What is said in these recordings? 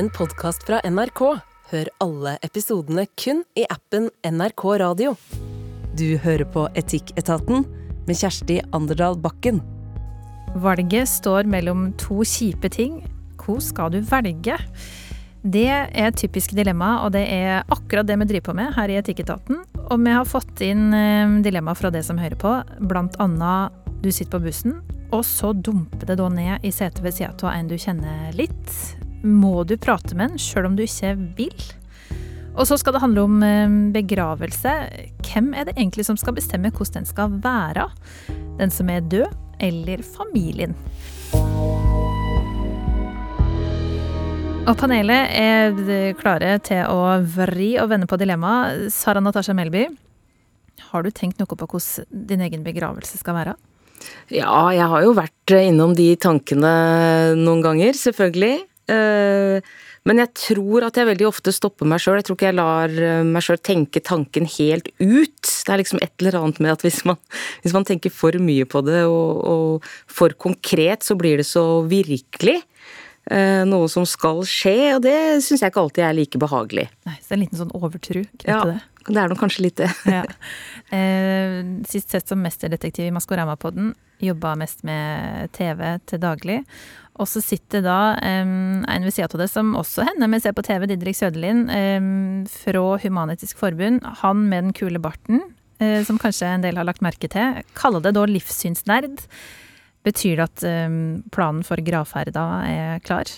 en podkast fra NRK. Hør alle episodene kun i appen NRK Radio. Du hører på Etikketaten med Kjersti Anderdal Bakken. Valget står mellom to kjipe ting. Hvor skal du velge? Det er et typisk dilemma, og det er akkurat det vi driver på med her i Etikketaten. Og vi har fått inn eh, dilemma fra det som hører på, blant annet du sitter på bussen, og så dumper det da ned i setet ved sida av en du kjenner litt. Må du prate med en sjøl om du ikke vil? Og så skal det handle om eh, begravelse. Hvem er det egentlig som skal bestemme hvordan den skal være? Den som er død, eller familien? Og panelet er klare til å vri og vende på dilemmaet. Sara Natasha Melby, har du tenkt noe på hvordan din egen begravelse skal være? Ja, jeg har jo vært innom de tankene noen ganger, selvfølgelig. Eh, men jeg tror at jeg veldig ofte stopper meg sjøl. Jeg tror ikke jeg lar meg sjøl tenke tanken helt ut. Det er liksom et eller annet med at hvis man, hvis man tenker for mye på det og, og for konkret, så blir det så virkelig. Eh, noe som skal skje, og det syns jeg ikke alltid er like behagelig. Nei, Så det er en liten sånn overtru knyttet ja, det? Det er nok kanskje litt det. ja. eh, sist sett som mesterdetektiv i Maskorama-podden, jobba mest med TV til daglig. Og så sitter da um, en ved sida av det som også hender vi ser på TV, Didrik Søderlin um, fra Human-Etisk Forbund. Han med den kule barten, uh, som kanskje en del har lagt merke til, kaller det da livssynsnerd. Betyr det at um, planen for gravferda er klar?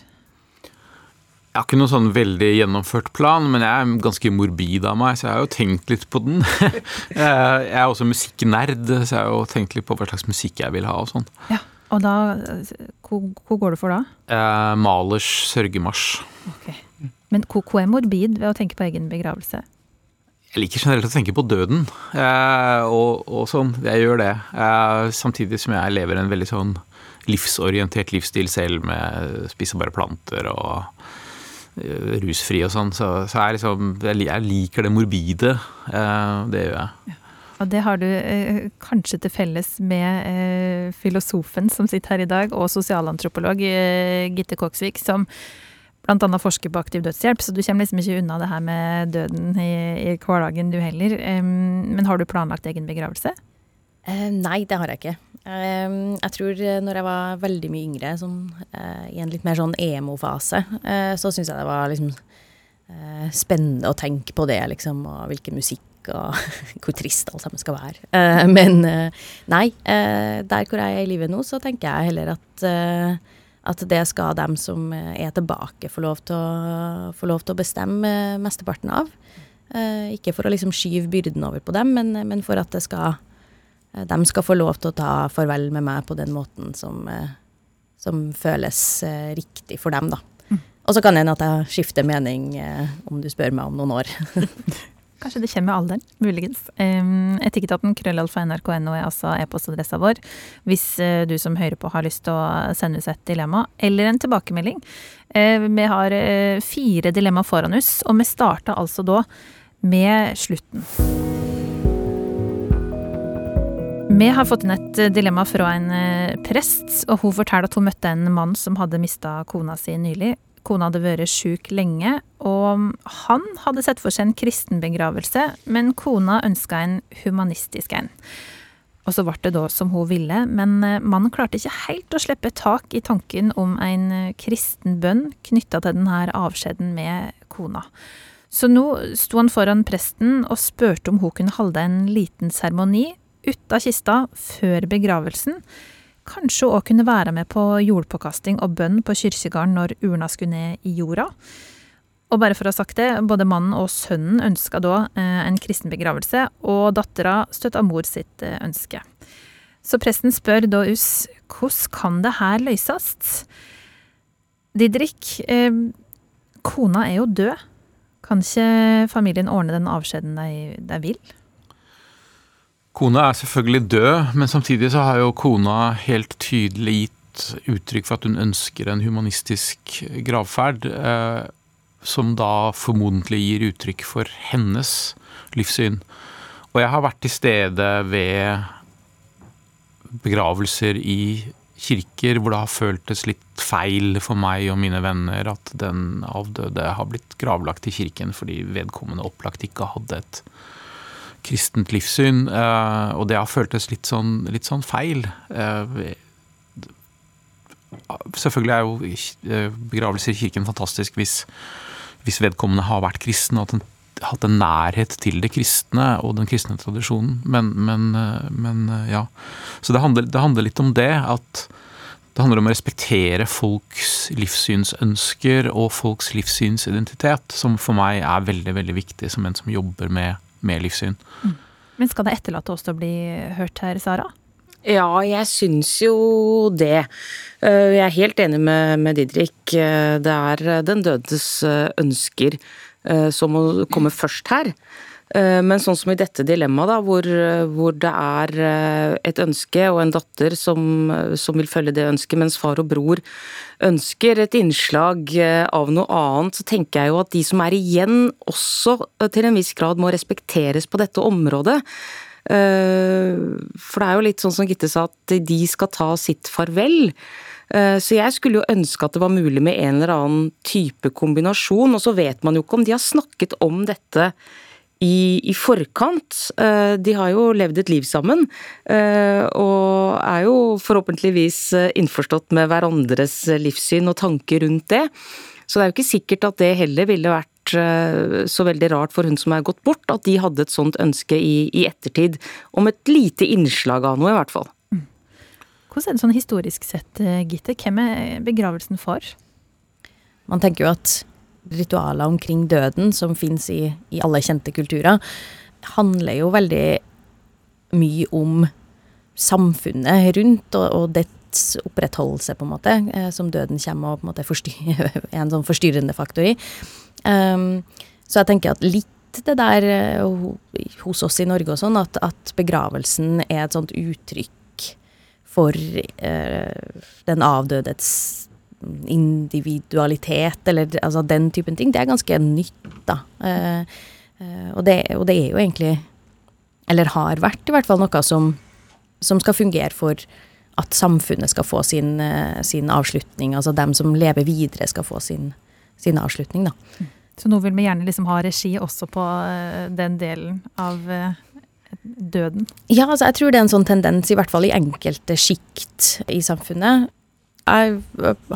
Jeg har ikke noen sånn veldig gjennomført plan, men jeg er ganske morbid av meg, så jeg har jo tenkt litt på den. jeg er også musikknerd, så jeg har jo tenkt litt på hva slags musikk jeg vil ha og sånn. Ja, Og da Hva, går du for da? Eh, Malers sørgemarsj. Okay. Men hva er morbid ved å tenke på egen begravelse? Jeg liker generelt å tenke på døden, eh, og, og, sånn. Jeg gjør det. Eh, samtidig som jeg lever en veldig sånn livsorientert livsstil selv, med spise bare planter og uh, rusfri og sånn. Så, så jeg, liksom, jeg, liker det morbide. Uh, det gjør jeg. Ja. Og det har du eh, kanskje til felles med eh, filosofen som sitter her i dag, og sosialantropolog eh, Gitte Koksvik, som bl.a. forsker på aktiv dødshjelp, så du kommer liksom ikke unna det her med døden i, i hverdagen du heller. Men har du planlagt egen begravelse? Nei, det har jeg ikke. Jeg tror når jeg var veldig mye yngre, sånn, i en litt mer sånn emo-fase, så syns jeg det var liksom spennende å tenke på det, liksom, og hvilken musikk og hvor trist alt sammen skal være. men nei, der hvor jeg er i livet nå, så tenker jeg heller at at det skal dem som er tilbake, få lov til å, få lov til å bestemme mesteparten av. Eh, ikke for å liksom skyve byrden over på dem, men, men, for at det skal eh, de skal få lov til å ta farvel med meg på den måten som, eh, som føles eh, riktig for dem, da. Mm. Og så kan det hende at jeg skifter mening eh, om du spør meg om noen år. Kanskje det kommer med alderen, muligens. Etikketaten krøllalfa nrk.no er altså e-postadressa vår hvis uh, du som hører på har lyst til å sende oss et dilemma eller en tilbakemelding. Uh, vi har uh, fire dilemma foran oss, og vi starta altså da med slutten. Vi har fått inn et dilemma fra en prest, og hun forteller at hun møtte en mann som hadde mista kona si nylig. Kona hadde vært sjuk lenge, og han hadde sett for seg en kristen begravelse, men kona ønska en humanistisk en. Og så ble det da som hun ville, men eh, mannen klarte ikke helt å slippe tak i tanken om en eh, kristen bønn knytta til denne avskjeden med kona. Så nå sto han foran presten og spurte om hun kunne holde en liten seremoni av kista før begravelsen, kanskje òg kunne være med på jordpåkasting og bønn på kirkegården når urna skulle ned i jorda. Og bare for å ha sagt det, både mannen og sønnen ønska da eh, en kristen begravelse, og dattera støtta mor sitt eh, ønske. Så presten spør da oss hvordan kan det her løses? Didrik, eh, kona er jo død. Kan ikke familien ordne den avskjeden de, de vil? Kona er selvfølgelig død, men samtidig så har jo kona helt tydelig gitt uttrykk for at hun ønsker en humanistisk gravferd, eh, som da formodentlig gir uttrykk for hennes livssyn. Og jeg har vært til stede ved begravelser i kirker hvor det har føltes litt feil for meg og mine venner at den avdøde har blitt gravlagt i kirken fordi vedkommende opplagt ikke hadde et kristent livssyn. Eh, og det har føltes litt sånn, litt sånn feil. Eh, selvfølgelig er jo begravelser i kirken fantastisk hvis, hvis vedkommende har vært kristen og hatt en nærhet til det kristne og den kristne tradisjonen. Men, men, men ja. Så det handler, det handler, litt om det. At det handler om å respektere folks livssynsønsker og folks livssynsidentitet, som for meg er veldig, veldig viktig som en som jobber med, med livssyn. Mm. Men skal det etterlate oss til å bli hørt her, Sara? Ja, jeg syns jo det. Eh, jeg er helt enig med, med Didrik. Eh, det er den dødes eh, ønsker som må komme først her. Men sånn som i dette dilemmaet, da, hvor, hvor, det er et ønske og en datter som, som, vil følge det ønsket, mens far og bror ønsker et innslag av noe annet, så tenker jeg jo at de som er igjen, også til en viss grad må respekteres på dette området. Eh, for det er jo litt sånn som Gitte sa, at de skal ta sitt farvel. Eh, så jeg skulle jo ønske at det var mulig med en eller annen type kombinasjon, og så vet man jo ikke om de har snakket om dette i, i, forkant. Eh, de har jo levd et liv sammen, og er jo forhåpentligvis innforstått med hverandres livssyn og tanker rundt det. Så det er jo ikke sikkert at det heller ville vært Eh, så veldig rart for hun som er gått bort, at de hadde et sånt ønske i, i ettertid. Om et lite innslag av noe, i hvert fall. Mm. Hvordan er det sånn historisk sett, eh, Gitte? Hvem er begravelsen for? Man tenker jo at ritualer omkring døden, som fins i, i, alle kjente kulturer, handler jo veldig mye om samfunnet rundt og, og dets opprettholdelse, på en måte, eh, som døden kommer og på en måte er en sånn forstyrrende faktor i. Um, så jeg tenker at litt det der uh, hos oss i Norge og sånn, at, at, begravelsen er et sånt uttrykk for eh, den avdødes individualitet, eller altså den typen ting, det er ganske nytt, da. Uh, og, det, og, det, er jo egentlig, eller har vært i hvert fall, noe som, som skal fungere for at samfunnet skal få sin, sin avslutning, altså dem som lever videre skal få sin sin avslutning, da. Så nå vil vi gjerne liksom ha regi også på eh, den delen av eh, døden? Ja, altså jeg tror det er en sånn tendens, i hvert fall i enkelte sjikt i samfunnet. Jeg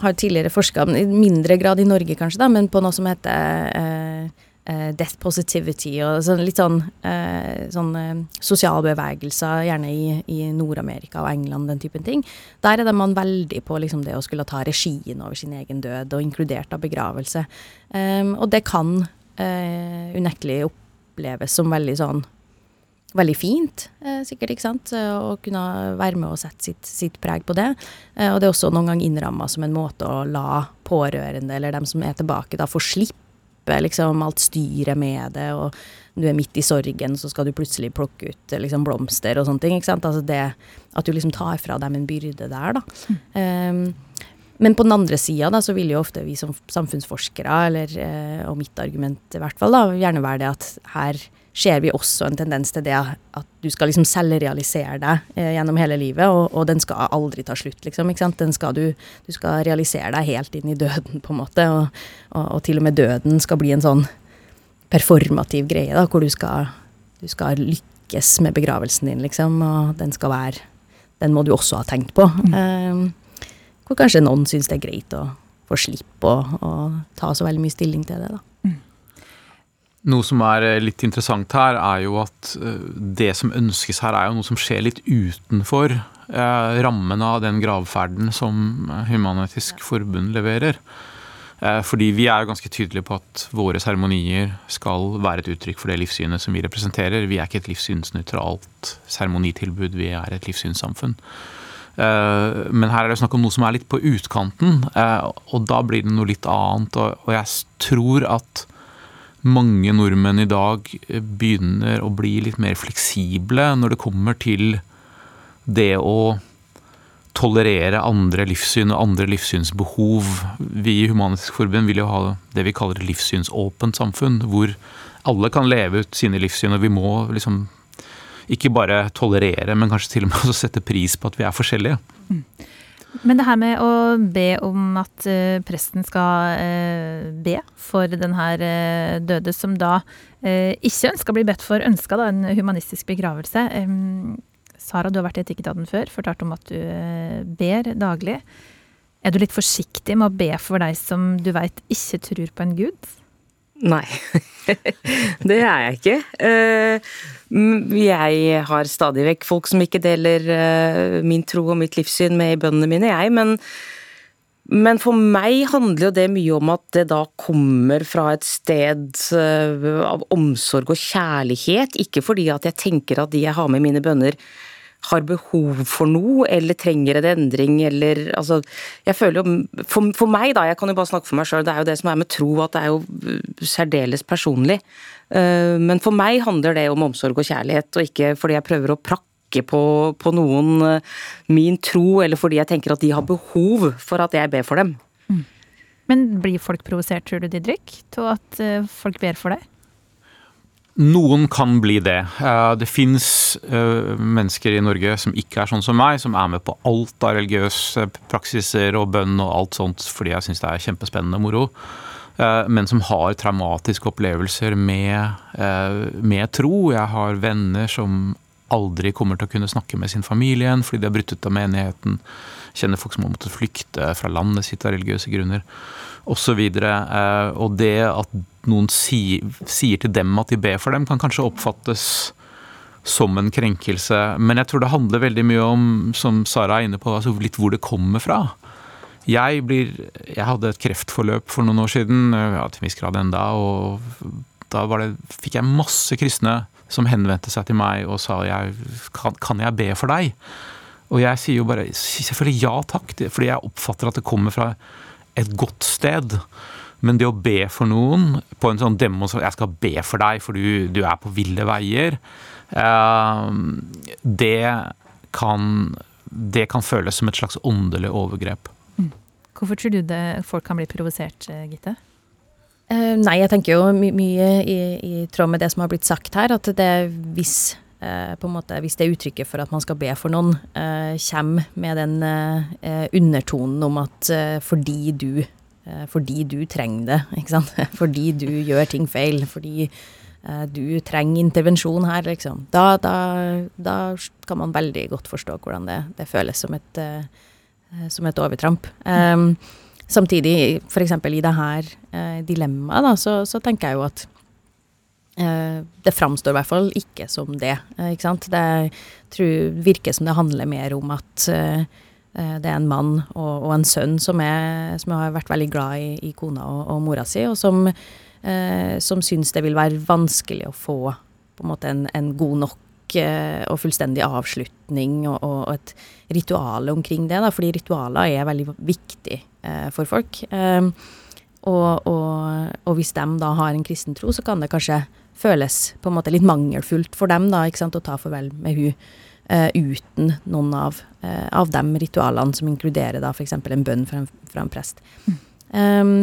har tidligere forska, i mindre grad i Norge kanskje, da, men på noe som heter eh, uh, death positivity og sånn, litt sånn, uh, sånn sosiale bevegelser, gjerne i, i Nord-Amerika og England, den typen ting. Der er det man veldig på liksom, det å skulle ta regien over sin egen død, og inkludert av begravelse. Um, og det kan unektelig oppleves som veldig sånn veldig fint, eh, sikkert, ikke sant, å kunne være med og sette sitt, sitt preg på det. Eh, og det er også noen gang innramma som en måte å la pårørende, eller dem som er tilbake, da få slippe liksom alt styret med det, og du er midt i sorgen, så skal du plutselig plukke ut liksom blomster og sånne ting. ikke sant? Altså det At du liksom tar fra dem en byrde der, da. Mm. Um, men på den andre sida så vil jo ofte vi som samfunnsforskere, eller, eh, og mitt argument i hvert fall, da, gjerne være det at her ser vi også en tendens til det at du skal liksom selvrealisere deg eh, gjennom hele livet, og, og, den skal aldri ta slutt, liksom. ikke sant? Den skal du, du skal realisere deg helt inn i døden, på en måte, og, og, og, til og med døden skal bli en sånn performativ greie, da, hvor du skal, du skal lykkes med begravelsen din, liksom, og den skal være Den må du også ha tenkt på. Mm. Eh, hvor kanskje noen syns det er greit å få slippe å ta så veldig mye stilling til det, da. Noe som er eh, litt interessant her, er jo at eh, det som ønskes her, er jo noe som skjer litt utenfor eh, rammen av den gravferden som Human-Etisk Forbund leverer. Fordi vi er jo ganske tydelige på at våre seremonier skal være et uttrykk for det livssynet som vi representerer. Vi er ikke et livssynsnøytralt seremonitilbud, vi er et livssynssamfunn. Men her er det snakk om noe som er litt på utkanten, og da blir det noe litt annet. Og jeg tror at mange nordmenn i dag eh, begynner å bli litt mer fleksible når det kommer til det å tolerere andre livssyn og andre livssynsbehov. Vi i Humanisk Forbund vil jo ha det vi kaller et livssynsåpent samfunn, hvor alle kan leve ut sine livssyn, og vi må liksom ikke bare tolerere, men kanskje til og med også sette pris på at vi er forskjellige. Mm. Men det her med å be om at uh, presten skal uh, be for den her uh, døde, som da ikke ønska å bli bedt for, ønska da en humanistisk begravelse. Um, Sara, du har vært i Etikketaten før, fortalt om at du ber daglig. Er du litt forsiktig med å be for deg som du veit ikke tror på en gud? Nei, det er jeg ikke. Eh, jeg har stadig vekk folk som ikke deler eh, min tro og mitt livssyn med i bønnene mine, jeg. Men, men for meg handler jo det mye om at det da kommer fra et sted eh, av omsorg og kjærlighet. Ikke fordi at jeg tenker at de jeg har med i mine bønner har behov for noe, eller trenger en endring, eller altså Jeg føler jo for, for, meg, da, jeg kan jo bare snakke for meg sjøl, det er jo det som er med tro, at det er jo uh, særdeles personlig. Uh, men for meg handler det om omsorg og kjærlighet, og ikke fordi jeg prøver å prakke på, på noen uh, min tro, eller fordi jeg tenker at de har behov for at jeg ber for dem. Mm. Men blir folk provosert, tror du, Didrik, til at folk ber for deg? Noen kan bli det. Eh, det fins eh, mennesker i Norge som ikke er sånn som meg, som er med på alt av religiøse praksiser og bønn og alt sånt fordi jeg syns det er kjempespennende og moro. Eh, men som har traumatiske opplevelser med, med, tro. Jeg har venner som aldri kommer til å kunne snakke med sin familie igjen fordi de har brutt ut av menigheten. Kjenner folk som har måttet flykte fra landet sitt av religiøse grunner osv. Og, så og det at noen sier, sier til dem at de ber for dem, kan kanskje oppfattes som en krenkelse. Men jeg tror det handler veldig mye om, som Sara er inne på, altså litt hvor det kommer fra. Jeg, blir, jeg hadde et kreftforløp for noen år siden, ja, til en viss grad enda, og da det, fikk jeg masse kristne som henvendte seg til meg og sa jeg, kan, kan jeg be for deg? Og jeg sier jo bare selvfølgelig ja takk, fordi jeg oppfatter at det kommer fra et godt sted. Men det å be for noen på en sånn demonstrasjon Jeg skal be for deg, for du, du er på ville veier. Eh, det kan, det kan føles som et slags åndelig overgrep. Mm. Hvorfor tror du det folk kan bli provosert, eh, Gitte? Uh, nei, jeg tenker jo my mye i, i, tråd med det som har blitt sagt her, at det hvis uh, på en måte, hvis det uttrykket for at man skal be for noen, uh, kommer med den undertonen om at fordi du fordi du trenger det, ikke sant. Fordi du gjør ting feil. Fordi eh, du trenger intervensjon her, liksom. Da, da, da kan man veldig godt forstå hvordan det, det føles som et, uh, som et overtramp. Um, samtidig, f.eks. i det her dilemmaet, da, så, så, tenker jeg jo at det framstår i hvert fall ikke som det, ikke sant. Det tror, virker som det handler mer om at Eh, det er en mann og, og en sønn som, er, som, har vært veldig glad i, i kona og, og, mora si, og som, eh, som syns det vil være vanskelig å få på en måte en, en god nok eh, og fullstendig avslutning og, og, et ritual omkring det. Da, fordi ritualer er veldig viktig eh, for folk. Eh, og, hvis de da har en kristen tro, så kan det kanskje føles på en måte litt mangelfullt for dem da, ikke sant, å ta farvel med hun uh, uten noen av, uh, av de ritualene som inkluderer da f.eks. en bønn fra en, fra en prest. Mm. Um,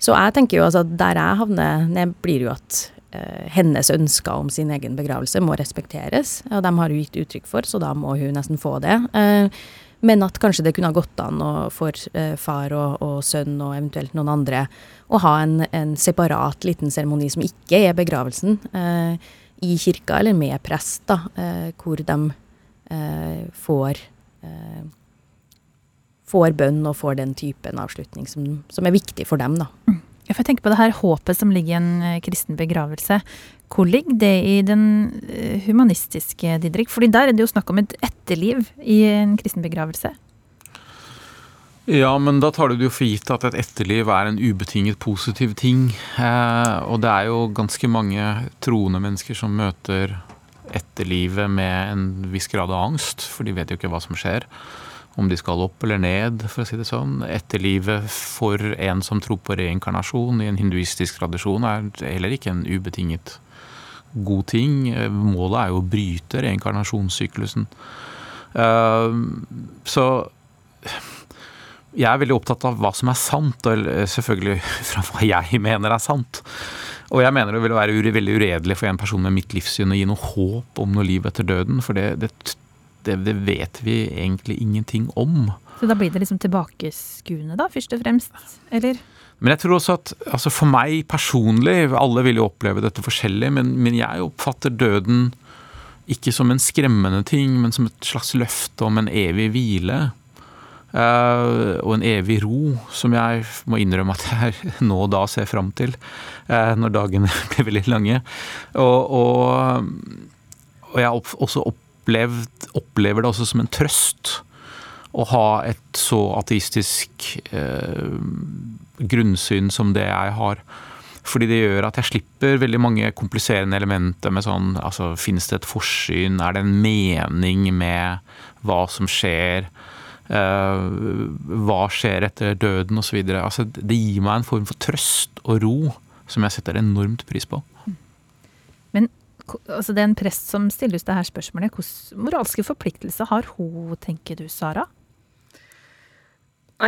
så jeg tenker jo altså der jeg havner ned, blir jo at uh, hennes ønsker om sin egen begravelse må respekteres. Og dem har hun gitt uttrykk for, så da må hun nesten få det. men at kanskje det kunne ha gått an for far og, og, sønn og eventuelt noen andre å ha en, en separat liten seremoni som ikke er begravelsen, i kirka eller med prest, da, hvor de Eh, får eh, får bønn og får den typen avslutning som, som er viktig for dem, da. Mm. Jeg får tenke på det her håpet som ligger i en eh, kristen begravelse. Hvor ligger det i den humanistiske, Didrik? Fordi der er det jo snakk om et etterliv i en kristen begravelse. Ja, men da tar du det jo for gitt at et etterliv er en ubetinget positiv ting. Eh, og det er jo ganske mange troende mennesker som møter etterlivet med en viss grad av angst, for de vet jo ikke hva som skjer. Om de skal opp eller ned, for å si det sånn. Etterlivet for en som tror på reinkarnasjon i en hinduistisk tradisjon, er heller ikke en ubetinget god ting. Målet er jo å bryte reinkarnasjonssyklusen. Eh, så jeg er veldig opptatt av hva som er sant, og selvfølgelig fra hva jeg mener er sant. Og jeg mener det ville være veldig uredelig for en person med mitt livssyn å gi noe håp om noe liv etter døden. For det, det, det, det vet vi egentlig ingenting om. Så da blir det liksom tilbakeskuende, da, først og fremst? Eller? Men jeg tror også at altså for meg personlig, alle vil jo oppleve dette forskjellig, men, men, jeg oppfatter døden ikke som en skremmende ting, men som et slags løfte om en evig hvile. Uh, og en evig ro, som jeg må innrømme at jeg nå og da ser fram til. Uh, når dagene blir veldig lange. Og, og, og jeg også opplevd, opplever det også som en trøst å ha et så ateistisk uh, grunnsyn som det jeg har. Fordi det gjør at jeg slipper veldig mange kompliserende elementer med sånn altså Fins det et forsyn? Er det en mening med hva som skjer? Uh, hva skjer etter døden osv. Altså, det gir meg en form for trøst og ro som jeg setter enormt pris på. Men altså, det er en prest som stiller ut det her spørsmålet. Hvilke moralske forpliktelser har hun, tenker du, Sara?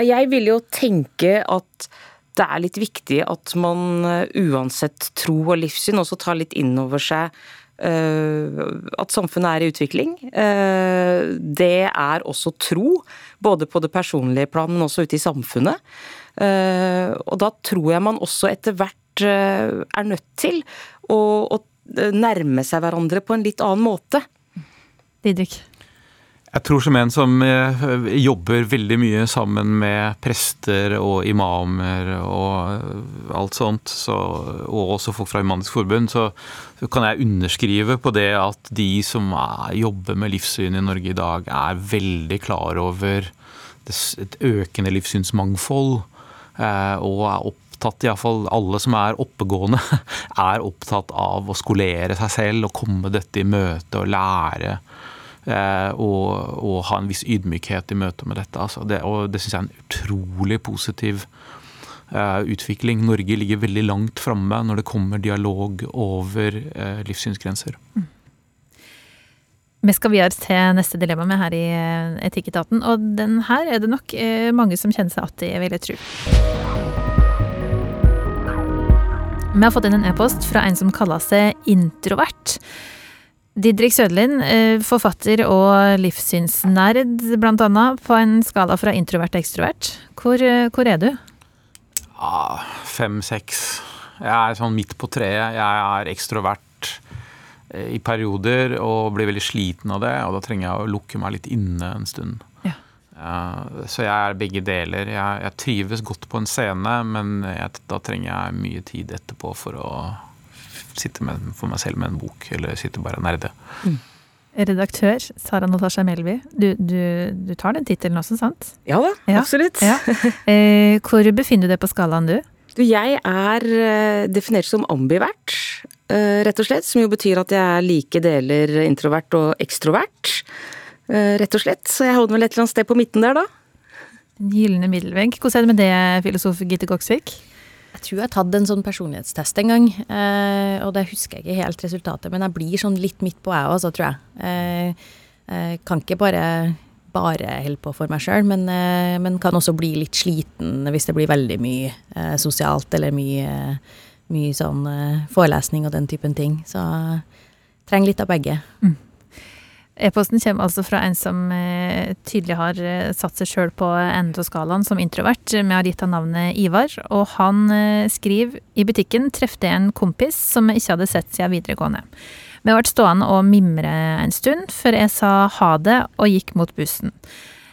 Jeg vil jo tenke at det er litt viktig at man eh, uansett tro og livssyn også tar litt inn over seg at samfunnet er i utvikling. Uh, det er også tro, både på det personlige plan, men også ute i samfunnet. Uh, og da tror jeg man også etter hvert er nødt til å, å nærme seg hverandre på en litt annen måte. Didrik? Jeg tror som en som eh, jobber veldig mye sammen med prester og imamer og alt sånt, så, og også folk fra Humanisk Forbund, så kan jeg underskrive på det at de som er, jobber med livssyn i Norge i dag, er veldig klar over et økende livssynsmangfold, eh, og er opptatt, iallfall alle som er oppegående, er opptatt av å skolere seg selv og komme dette i møte og lære Eh, og, og, ha en viss ydmykhet i møte med dette. Altså det, og det syns jeg er en utrolig positiv uh, utvikling. Norge ligger veldig langt framme når det kommer dialog over uh, livssynsgrenser. Mm. Vi skal videre til neste dilemma med her i Etikketaten, og den her er det nok mange som kjenner seg igjen i, vil jeg tro. Vi har fått inn en e-post fra en som kaller seg introvert. Didrik Sødlin, eh, forfatter og livssynsnerd blant annet, på en skala fra introvert til ekstrovert. Hvor, eh, hvor er du? Ah, Fem-seks. Jeg er sånn midt på treet. Jeg er ekstrovert eh, i perioder og blir veldig sliten av det. Og da trenger jeg å lukke meg litt inne en stund. Ja. Så jeg er begge deler. Jeg, jeg trives godt på en scene, men jeg, da trenger jeg mye tid etterpå for å sitte med, for meg selv med en bok, eller sitte bare og nerde. Mm. Redaktør Sara Natasha Melby, du, du, du tar den tittelen også, sant? Ja da, ja. absolutt. Ja. Eh, hvor befinner du deg på skalaen, du? Du, jeg er eh, definert som ambivert, eh, rett og slett. Som jo betyr at jeg er like deler introvert og ekstrovert. Eh, rett og slett. Så jeg holder vel et eller annet sted på midten der, da. Den gylne middelvegg. Hvordan er det med det, filosof Gitte Goksvik? Jeg tror jeg har tatt en sånn personlighetstest en gang, eh, og det husker jeg ikke helt resultatet. Men jeg blir sånn litt midt på, jeg også, tror jeg. Eh, eh, kan ikke bare bare holde på for meg sjøl, men, eh, men, kan også bli litt sliten hvis det blir veldig mye eh, sosialt eller mye, mye sånn eh, forelesning og den typen ting. Så trenger litt av begge. Mm. E-posten kommer altså fra en som eh, tydelig har eh, satt seg sjøl på enden av skalaen som introvert. Vi har gitt ham navnet Ivar, og han eh, skriver i butikken trefte jeg en kompis som jeg ikke hadde sett siden videregående. Vi ble stående og mimre en stund før jeg sa ha det og gikk mot bussen.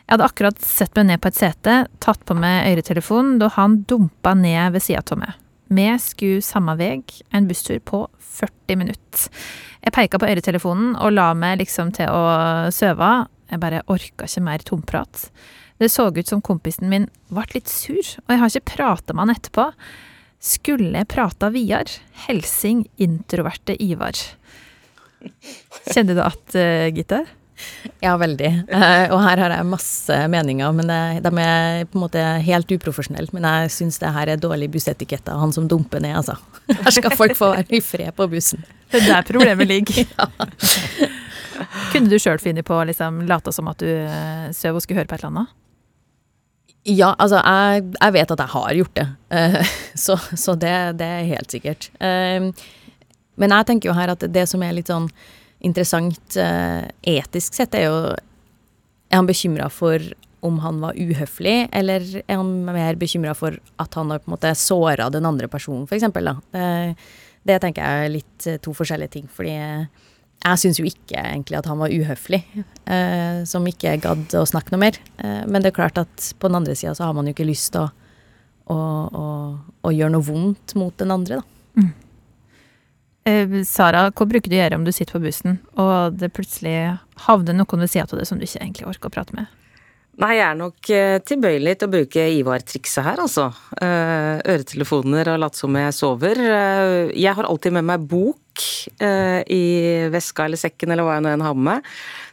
Jeg hadde akkurat sett meg ned på et sete, tatt på meg øretelefonen da han dumpa ned ved sida av meg. Vi skulle samme vei, en busstur på 40 minutter. Jeg peika på øretelefonen og la meg liksom til å søve. Jeg bare orka ikke mer tomprat. Det så ut som kompisen min ble litt sur, og jeg har ikke prata med han etterpå. Skulle jeg prata videre? Helsing introverte Ivar. Kjenner du at, uh, Gitte? Ja, veldig. Uh, og her har jeg masse meninger, men det, de er på en måte helt uprofesjonelle. Men jeg syns det her er dårlig bussetikette av han som dumper ned, altså. Her skal folk få være i fred på bussen. Det er der problemet ligger. ja. Kunne du sjøl funnet på å liksom, late som at du uh, søv og skulle høre på et eller annet? Ja, altså jeg, jeg vet at jeg har gjort det, uh, så, så det, det, er helt sikkert. Men jeg tenker jo her at det som er litt sånn interessant etisk sett, er jo Er han bekymra for om han var uhøflig, eller er han mer bekymra for at han har på en måte såra den andre personen, f.eks.? Det, det tenker jeg er litt eh, to forskjellige ting. Fordi jeg syns jo ikke egentlig at han var uhøflig, eh, som ikke gadd å snakke noe mer. Eh, men det er klart at på den andre sida så har man jo ikke lyst til å, å, å, å, gjøre noe vondt mot den andre, da. Mm. Eh, Sara, hva bruker du å gjøre om du sitter på bussen, og det plutselig havner noen ved sida av deg som du ikke egentlig orker å prate med? Nei, jeg er nok eh, tilbøyelig til å bruke Ivar-trikset her, altså. Eh, øretelefoner og late som jeg sover. Jeg har alltid med meg bok i veska eller sekken eller hva jeg nå enn har med.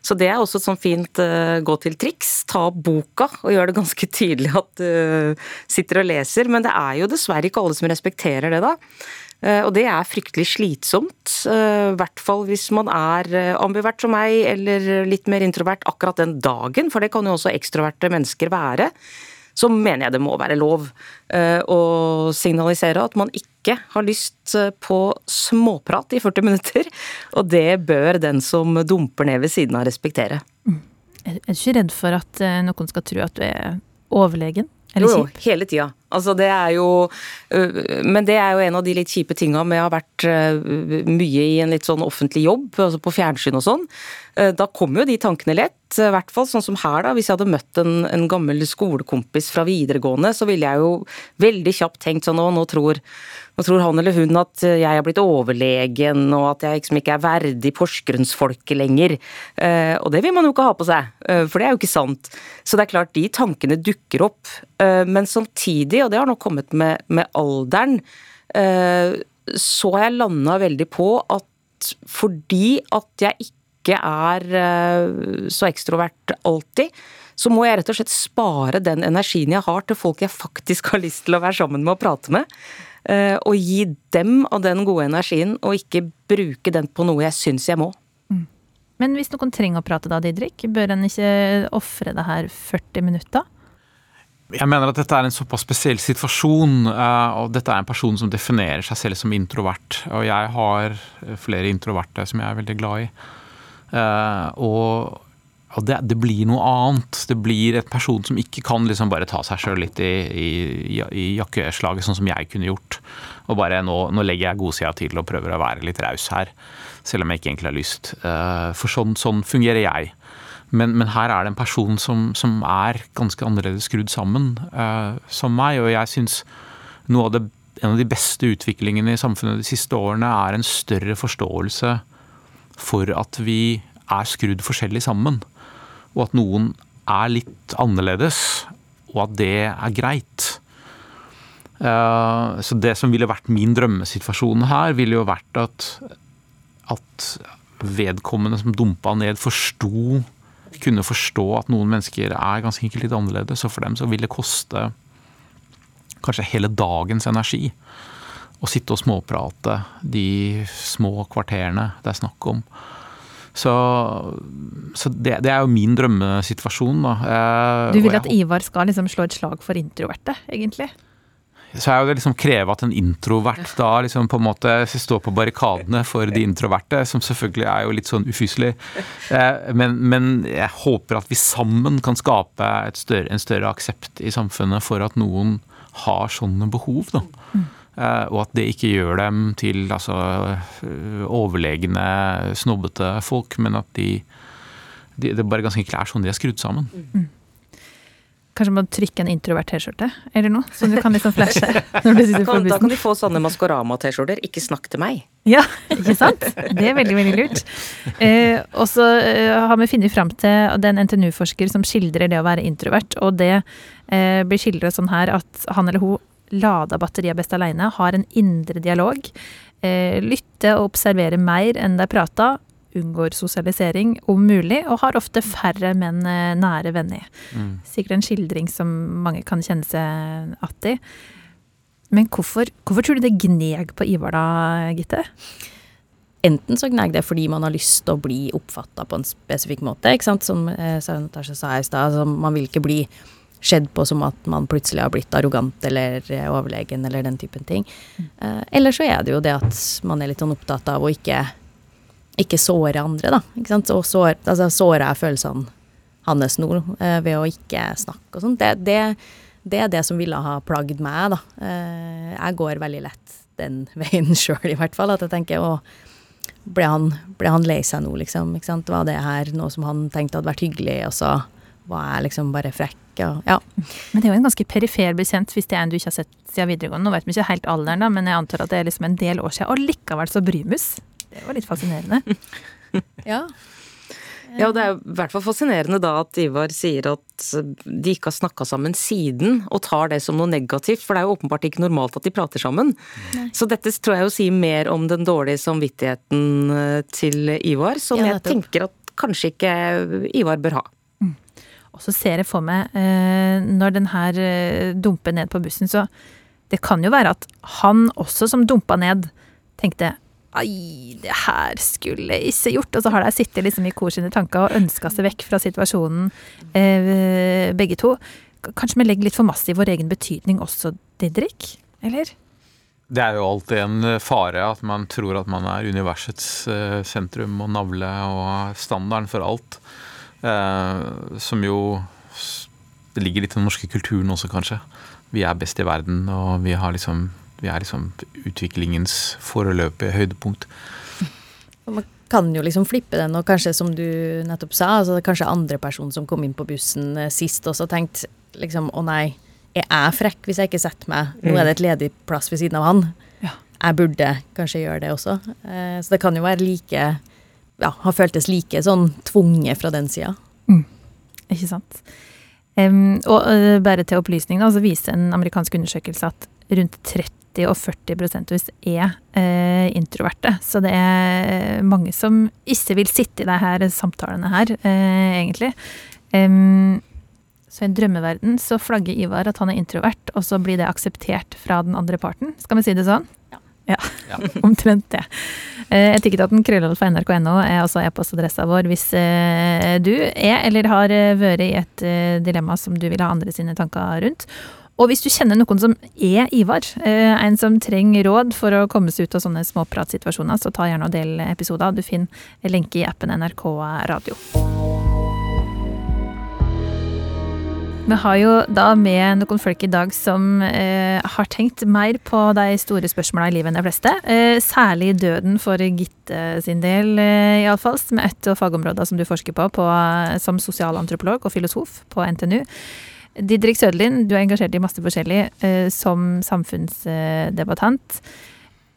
Så det er også et sånn fint gå til-triks. Ta opp boka og gjør det ganske tydelig at du sitter og leser. Men det er jo dessverre ikke alle som respekterer det, da. Eh, og det er fryktelig slitsomt. Eh, I hvert fall hvis man er eh, ambivert som meg, eller litt mer introvert akkurat den dagen, for det kan jo også ekstroverte mennesker være. Så mener jeg det må være lov å signalisere at man ikke har lyst på småprat i 40 minutter. Og det bør den som dumper ned ved siden av, respektere. Jeg Er du ikke redd for at noen skal tro at du er overlegen? Eller jo, jo, hele tida. Altså det er jo Men det er jo en av de litt kjipe tinga med å ha vært mye i en litt sånn offentlig jobb, altså på fjernsyn og sånn. Da kommer jo de tankene lett. I hvert fall sånn som her, da. Hvis jeg hadde møtt en, en gammel skolekompis fra videregående, så ville jeg jo veldig kjapt tenkt sånn å, nå tror nå tror han eller hun at jeg har blitt overlegen, og at jeg liksom ikke er verdig Porsgrunnsfolket lenger. Eh, og det vil man jo ikke ha på seg, eh, for det er jo ikke sant. Så det er klart, de tankene dukker opp. Eh, men samtidig, og det har nok kommet med, med alderen, så har jeg landa veldig på at fordi at jeg ikke er så ekstrovert alltid, så må jeg rett og slett spare den energien jeg har til folk jeg faktisk har lyst til å være sammen med og prate med. Eh, og gi dem av den gode energien, og ikke bruke den på noe jeg syns jeg må. Mm. Men hvis noen trenger å prate da, Didrik, bør en ikke ofre det her 40 minutter? Jeg mener at dette er en såpass spesiell situasjon, eh, og dette er en person som definerer seg selv som introvert. Og jeg har flere introverte som jeg er veldig glad i. Eh, og og det, det, blir noe annet. Det blir et person som ikke kan liksom bare ta seg sjøl litt i, i, i, jakkeslaget, sånn som jeg kunne gjort. Og bare nå, nå legger jeg godsida til og prøver å være litt raus her. Selv om jeg ikke egentlig har lyst. Eh, for sånn, sånn fungerer jeg. Men, men, her er det en person som, som er ganske annerledes skrudd sammen uh, som meg. Og jeg syns noe av en av de beste utviklingene i samfunnet de siste årene er en større forståelse for at vi er skrudd forskjellig sammen og at noen er litt annerledes, og at det er greit. Eh, så det som ville vært min drømmesituasjon her, ville jo vært at, at vedkommende som dumpa ned, forsto kunne forstå at noen mennesker er ganske enkelt litt annerledes, og for dem så vil det koste kanskje hele dagens energi å sitte og småprate de små kvarterene det er snakk om. Så, så det, det, er jo min drømmesituasjon, da. Eh, du vil at Ivar skal liksom slå et slag for introverte, egentlig? Så er jo det liksom kreve at en introvert da liksom på en måte står på barrikadene for de introverte, som selvfølgelig er jo litt sånn ufyselig. Eh, men, men jeg håper at vi sammen kan skape større, en større aksept i samfunnet for at noen har sånne behov, da. Eh, og at det ikke gjør dem til altså, eh, overlegne, snobbete folk, men at de, de, det bare ganske er sånn de er skrudd sammen. Mm. Kanskje man trykke en introvert T-skjorte eller noe, som du kan liksom flashe når du sitter på bussen. Da kan de få sånne Maskorama-T-skjorter. Ikke snakk til meg. Ja, ikke sant? Det er veldig, veldig lurt. Eh, og så eh, har vi funnet fram til er NTNU-forsker som skildrer det å være introvert, og det eh, blir skildret sånn her at han eller hun lada batterier best alene, har en indre dialog, eh, lytter og observerer mer enn de prater, unngår sosialisering om mulig, og har ofte færre, men eh, nære venner. Mm. Sikkert en skildring som mange kan kjenne seg att i. Men hvorfor, hvorfor tror du det gneg på Ivar da, Gitte? Enten så gneg det fordi man har lyst til å bli oppfatta på en spesifikk måte, ikke sant? som eh, Natasha sa i stad. Altså, man vil ikke bli skjedd på som at man plutselig har blitt arrogant eller eh, overlegen eller den typen ting. Mm. eller så er det jo det at man er litt sånn opptatt av å ikke, ikke såre andre, da. Ikke sant? Og sår, altså, sårer jeg følelsene hans nå, eh, ved å ikke snakke og sånn. Det, det, det, er det som ville ha plagd meg, da. Eh, jeg går veldig lett den veien sjøl, i hvert fall. At jeg tenker å, ble han, ble han lei seg nå, liksom? Ikke sant? Var det her noe som han tenkte hadde vært hyggelig, og så var jeg liksom bare frekk? Og, ja. Men det er jo en ganske perifer bekjent hvis det er en du ikke har sett siden videregående. Nå vet vi ikke helt alderen, da, men jeg antar at det er liksom en del år siden. Og likevel så Brymus. Det var litt fascinerende. ja. Ja, det er i hvert fall fascinerende da at Ivar sier at de ikke har snakka sammen siden, og tar det som noe negativt, for det er jo åpenbart ikke normalt at de prater sammen. Nei. Så dette tror jeg jo sier mer om den dårlige samvittigheten eh, til Ivar, som ja, jeg tenker at kanskje ikke Ivar bør ha. Mm. Og så ser jeg for meg, eh, når den her eh, dumper ned på bussen, så det kan jo være at han også som dumpa ned, tenkte Ai, det her skulle jeg ikke gjort. Og så har de sittet liksom i kor sine tanker og ønska seg vekk fra situasjonen, eh, begge to. Kanskje vi legger litt for masse i vår egen betydning også, Didrik? Eller? Det er jo alltid en fare at man tror at man er universets sentrum og navle og standarden for alt. Eh, som jo Det ligger litt i den norske kulturen også, kanskje. Vi er best i verden, og vi har liksom vi er liksom utviklingens foreløpige høydepunkt. Man kan jo liksom flippe den, og kanskje som du nettopp sa, altså kanskje andre person som kom inn på bussen eh, sist også tenkt liksom å nei, jeg er frekk hvis jeg ikke setter meg, nå er det et ledig plass ved siden av han. Jeg burde kanskje gjøre det også. Eh, så det kan jo være like ja, har føltes like sånn tvunget fra den sida. Mm. Ikke sant. Um, og uh, bare til opplysning, da, så viser en amerikansk undersøkelse at rundt 30 30 og 40 prosentvis er uh, introverte. Så det er mange som ikke vil sitte i de her samtalene her, uh, egentlig. Um, så i en drømmeverden så flagger Ivar at han er introvert, og så blir det akseptert fra den andre parten. Skal vi si det sånn? Ja. Ja, ja. omtrent det. Eh, Etikketaten krøllalfa nrk.no er altså e-postadressa vår hvis eh, du er eller har eh, vært i et dilemma som du vil ha andre sine tanker rundt. Og hvis du kjenner noen som er Ivar, en som trenger råd for å komme seg ut av sånne småpratsituasjoner, så ta gjerne og del episoder. Du finner lenke i appen NRK Radio. Vi har jo da med noen folk i dag som eh, har tenkt mer på de store spørsmåla i livet enn de fleste. Eh, særlig døden for Gitte sin del, eh, iallfall. Med ett et av fagområdene som du forsker på, på som sosialantropolog og filosof på NTNU. Didrik Søderlin, du er engasjert i masse forskjellig eh, som samfunnsdebattant.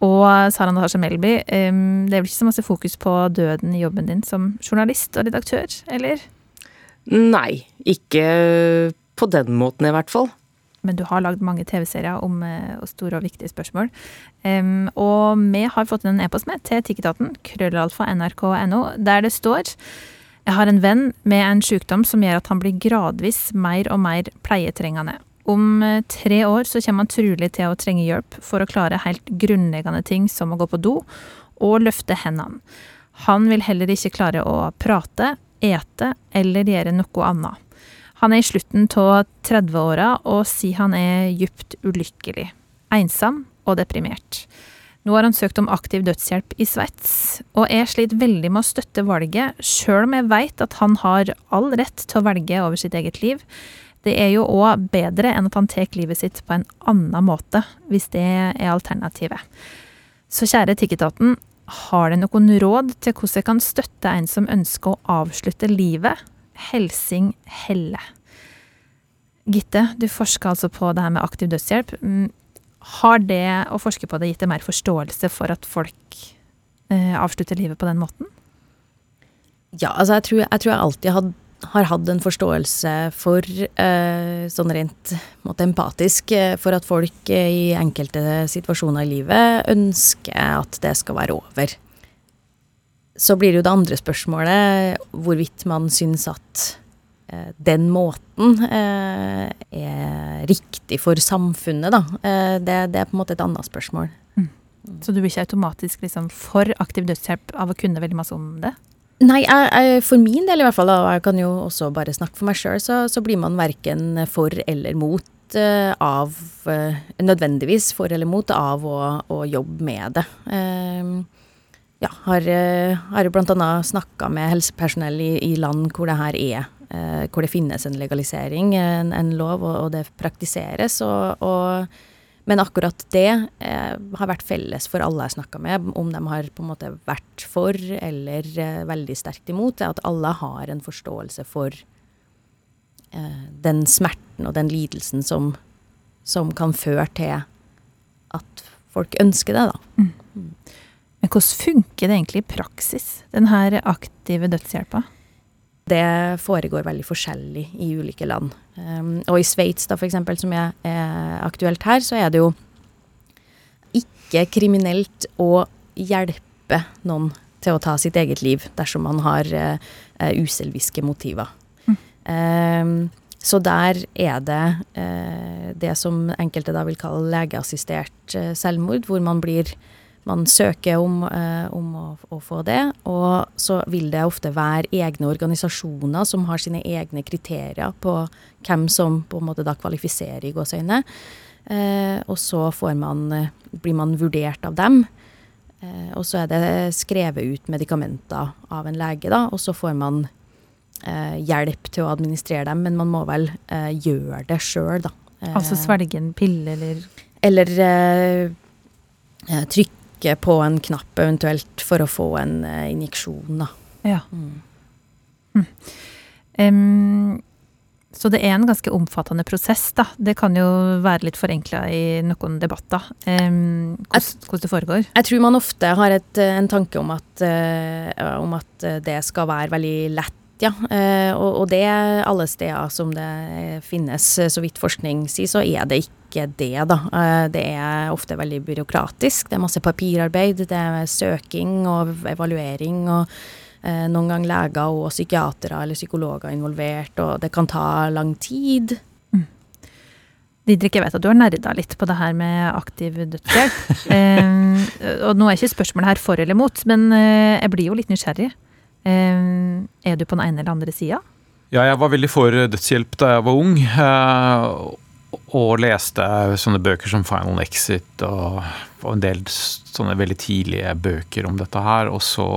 Og Sara Natasha Melby, eh, det er vel ikke så masse fokus på døden i jobben din som journalist og redaktør, eller? Nei, ikke på den måten i hvert fall. Men du har lagd mange TV-serier om eh, store og viktige spørsmål. Um, og vi har fått en e-post med til Tikketaten, krøllalfa nrk.no, der det står jeg har en venn med en sykdom som gjør at han blir gradvis mer og mer pleietrengende. Om eh, tre år så kommer han trolig til å trenge hjelp for å klare helt grunnleggende ting som å gå på do og løfte hendene. Han vil heller ikke klare å prate, ete eller gjøre noe annet. Han er i slutten av 30-åra og sier han er djupt ulykkelig, ensom og deprimert. Nå har han søkt om aktiv dødshjelp i Sveits, og jeg sliter veldig med å støtte valget, sjøl om jeg veit at han har all rett til å velge over sitt eget liv. Det er jo òg bedre enn at han tar livet sitt på en annen måte, hvis det er alternativet. Så kjære Tikketaten, har dere noen råd til hvordan jeg kan støtte en som ønsker å avslutte livet? Helsing Helle. Gitte, du forsker altså på det her med aktiv dødshjelp. Mm, har det å forske på det gitt deg mer forståelse for at folk eh, avslutter livet på den måten? Ja, altså jeg tror jeg, tror jeg alltid had, har hatt en forståelse for, eh, sånn rent måte, empatisk, eh, for at folk eh, i enkelte situasjoner i livet ønsker at det skal være over. Så blir det jo det andre spørsmålet hvorvidt man syns at Eh, den måten eh, er riktig for samfunnet, da. Eh, det, det, er på en måte et annet spørsmål. Mm. Så du blir ikke automatisk liksom for aktiv dødshjelp av å kunne veldig masse om det? Nei, jeg, jeg, for min del i hvert fall, og jeg kan jo også bare snakke for meg sjøl, så, så, blir man verken for eller mot uh, av uh, Nødvendigvis for eller mot av å, å jobbe med det. Uh, ja, har, har jo annet snakka med helsepersonell i, i, land hvor det her er eh, hvor det finnes en legalisering, en, en lov, og, og, det praktiseres. Og, og, men akkurat det eh, har vært felles for alle jeg snakka med, om de har på en måte vært for eller eh, veldig sterkt imot, er at alle har en forståelse for eh, den smerten og den lidelsen som, som kan føre til at folk ønsker det, da. Mm. Men hvordan funker det egentlig i praksis, denne aktive dødshjelpa? Det foregår veldig forskjellig i ulike land. Um, og i Sveits, da for som er, aktuelt her, så er det jo ikke kriminelt å hjelpe noen til å ta sitt eget liv dersom man har uh, uselviske motiver. Mm. Um, så der er det uh, det som enkelte da vil kalle legeassistert uh, selvmord, hvor man blir man søker om, eh, om å, å, få det. Og så vil det ofte være egne organisasjoner som har sine egne kriterier på hvem som på en måte da kvalifiserer i gåseøyne. Eh, og så man, eh, blir man vurdert av dem. Eh, og så er det skrevet ut medikamenter av en lege, da, og så får man eh, hjelp til å administrere dem, men man må vel eh, gjøre det sjøl, da. altså svelge en pille, eller Eller trykke trykke på en knapp eventuelt for å få en uh, injeksjon, da. Ja. Mm. Um, så det er en ganske omfattende prosess, da. Det kan jo være litt forenkla i noen debatter. Um, hvordan, hvordan, det foregår? Jeg tror man ofte har et, en tanke om at, uh, om at, det skal være veldig lett ja. Uh, og, og, det alle steder som det finnes, så vidt forskning sier, så er det ikke ikke det, da. Eh, det er ofte veldig byråkratisk. Det er masse papirarbeid, det er søking og evaluering. og eh, noen ganger leger og psykiatere eller psykologer involvert, og det kan ta lang tid. Mm. Didrik, jeg vet at du har nerda litt på det her med aktiv dødshjelp. eh, og nå er ikke spørsmålet her for eller mot, men eh, jeg blir jo litt nysgjerrig. Eh, er du på den ene eller andre sida? Ja, jeg var veldig for dødshjelp da jeg var ung. Eh, og leste sånne bøker som Final Exit og, og, en del sånne veldig tidlige bøker om dette her. Og så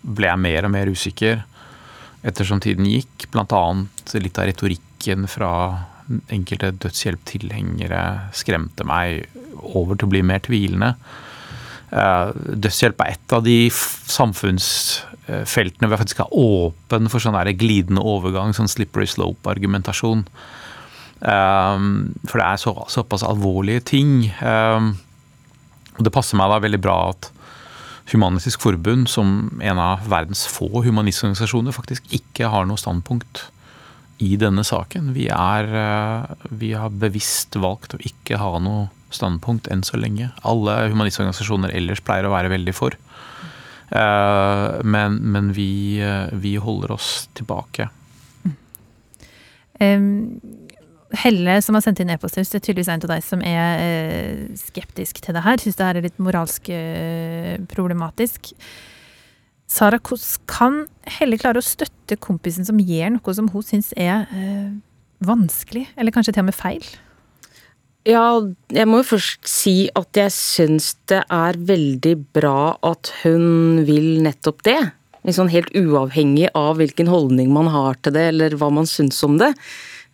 ble jeg mer og mer usikker ettersom tiden gikk. Blant annet litt av retorikken fra enkelte dødshjelptilhengere skremte meg over til å bli mer tvilende. Eh, dødshjelp er et av de samfunnsfeltene hvor jeg faktisk er åpen for sånn glidende overgang, sånn slippery slope-argumentasjon. Um, for det er så, såpass alvorlige ting. Um, og det passer meg da veldig bra at Humanistisk Forbund, som en av verdens få humanistorganisasjoner, faktisk ikke har noe standpunkt i denne saken. Vi, er, uh, vi har bevisst valgt å ikke ha noe standpunkt enn så lenge. Alle humanistorganisasjoner ellers pleier å være veldig for. Uh, men, men vi, uh, vi, holder oss tilbake. Um, Helle, som har sendt inn e-post, det er tydeligvis en av deg som er eh, skeptisk til det her. Syns det her er litt moralsk eh, problematisk. Sara, hvordan kan Helle klare å støtte kompisen som gjør noe som hun syns er eh, vanskelig, eller kanskje til og med feil? Ja, jeg må jo først si at jeg syns det er veldig bra at hun vil nettopp det. Liksom helt uavhengig av hvilken holdning man har til det, eller hva man syns om det.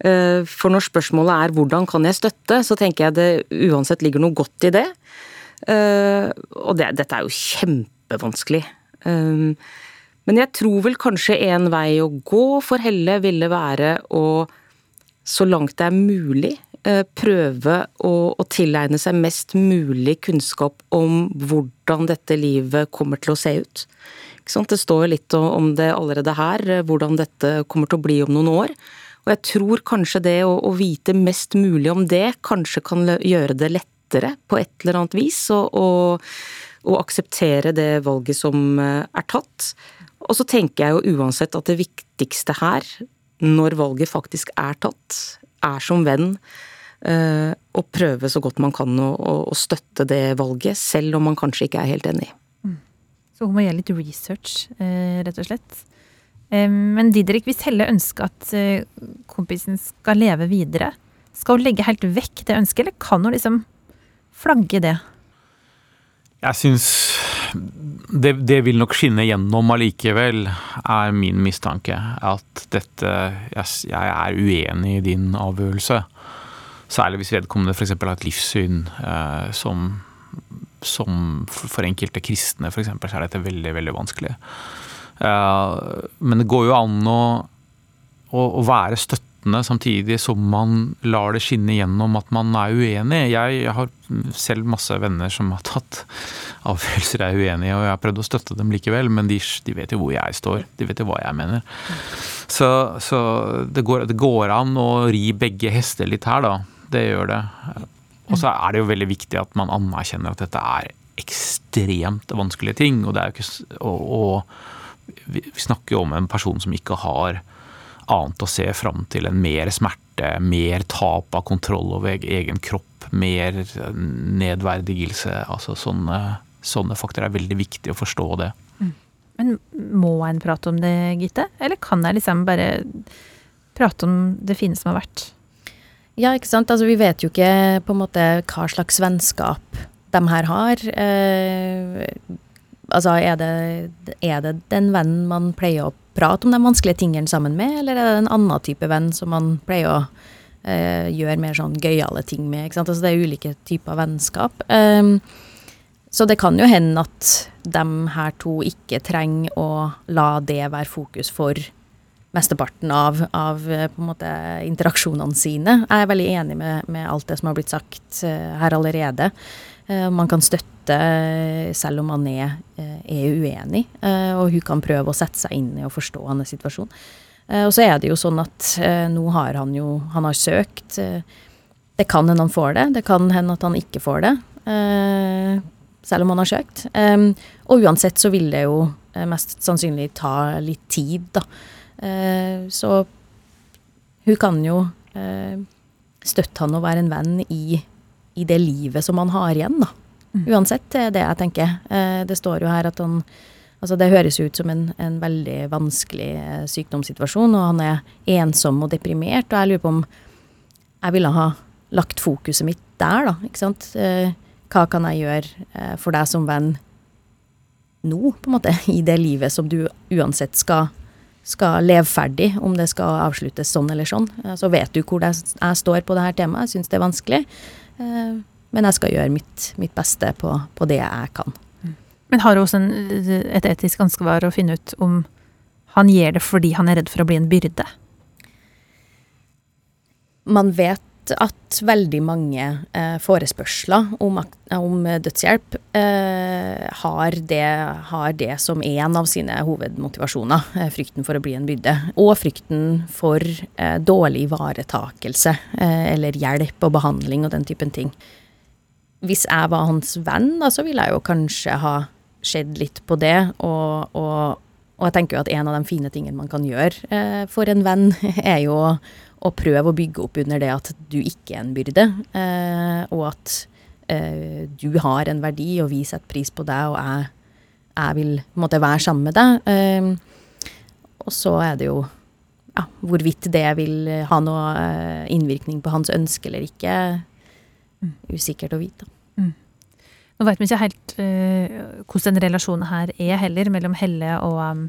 Eh, for når spørsmålet er hvordan kan jeg støtte, så tenker jeg det uansett ligger noe godt i det. Eh, og det, dette er jo kjempevanskelig. Eh, men jeg tror vel kanskje en vei å gå for Helle ville være å, så langt det er mulig, prøve å, å tilegne seg mest mulig kunnskap om hvordan dette livet kommer til å se ut. Det står litt om det allerede her, hvordan dette kommer til å bli om noen år. Og jeg tror kanskje det å, å vite mest mulig om det, kanskje kan gjøre det lettere på et eller annet vis. og akseptere det valget som eh, er tatt. Og så tenker jeg jo uansett at det viktigste her, når valget faktisk er tatt, er som venn eh, å prøve så godt man kan å, å, støtte det valget, selv om man kanskje ikke er helt enig. Mm. Så hun må gjøre litt research, eh, rett og slett? Men Didrik, hvis Helle ønsker at kompisen skal leve videre, skal hun legge helt vekk det ønsket, eller kan hun liksom flagge det? Jeg syns det, det, vil nok skinne gjennom allikevel, er min mistanke. At dette Jeg, jeg er uenig i din avgjørelse. Særlig hvis vedkommende f.eks. har et livssyn eh, som, som for enkelte kristne f.eks. så er dette veldig, veldig vanskelig. Eh, men det går jo an å, å, å være støttende samtidig som man lar det skinne gjennom at man er uenig. Jeg har selv masse venner som har tatt avgjørelser jeg er uenig i, og jeg har prøvd å støtte dem likevel, men de, de vet jo hvor jeg står. De vet jo hva jeg mener. Så, så det, går, det, går, an å ri begge hester litt her, da. Det gjør det. Og så er det jo veldig viktig at man anerkjenner at dette er ekstremt vanskelige ting. Og, det er jo ikke, og, og vi snakker jo om en person som ikke har annet å se fram til enn mer smerte, mer tap av kontroll over egen kropp, mer nedverdigelse. Altså sånne, sånne faktorer er veldig viktig å forstå det. Mm. Men må en prate om det, Gitte? Eller kan jeg liksom bare prate om det fine som har vært? Ja, ikke sant. Altså, vi vet jo ikke på en måte hva slags vennskap de her har. Eh, altså, er det, er det den vennen man pleier å prate om de vanskelige tingene sammen med, eller er det en annen type venn som man pleier å eh, gjøre mer sånn gøyale ting med? ikke sant? Altså, det er ulike typer vennskap. Um, så det kan jo hende at de her to ikke trenger å la det være fokus for mesteparten av, av eh, måte, interaksjonene sine. Jeg er veldig enig med, med, alt det som har blitt sagt uh, her allerede. Uh, man kan støtte selv om man er, er uenig, og hun kan prøve å sette seg inn i og forstå hans situasjon. og så er det jo sånn at nå har han jo Han har søkt. det kan hende han får det, det kan hende at han ikke får det. selv om han har søkt. Og uansett så vil det jo mest sannsynlig ta litt tid, da. Eh, så hun kan jo eh, støtte han og være en venn i, i, det livet som han har igjen, da. Mm. Uansett, det er det jeg tenker. Eh, det står jo her at han Altså, det høres ut som en, en veldig vanskelig sykdomssituasjon, og han er ensom og deprimert, og jeg lurer på om jeg ville ha lagt fokuset mitt der, da, ikke sant. hva kan jeg gjøre for deg som venn nå, på en måte, i det livet som du uansett skal skal leve ferdig, om det skal avsluttes sånn eller sånn. Eh, så vet du hvor jeg står på dette temaet. Jeg syns det er vanskelig. Eh, men jeg skal gjøre mitt, mitt beste på, på, det jeg kan. Men har du også en, et etisk ansvar å finne ut om han gjør det fordi han er redd for å bli en byrde? Man vet at veldig mange eh, forespørsler om, om dødshjelp eh, har, det, har, det, som en av sine hovedmotivasjoner. Eh, frykten for å bli en byrde. Og frykten for eh, dårlig ivaretakelse eh, eller hjelp og behandling og den typen ting. Hvis jeg var hans venn, da, så ville jeg jo kanskje ha sett litt på det. Og, og, og, jeg tenker jo at en av de fine tingene man kan gjøre eh, for en venn, er jo å prøve å bygge opp under det at du ikke er en byrde, eh, og at eh, du har en verdi, og vi setter pris på deg, og jeg, jeg vil måtte være sammen med deg. Eh, og så er det jo ja, hvorvidt det vil ha noe eh, innvirkning på hans ønske eller ikke, mm. usikkert å vite. Mm. Nå vet vi ikke helt uh, hvordan den relasjonen her er heller, mellom Helle og, um,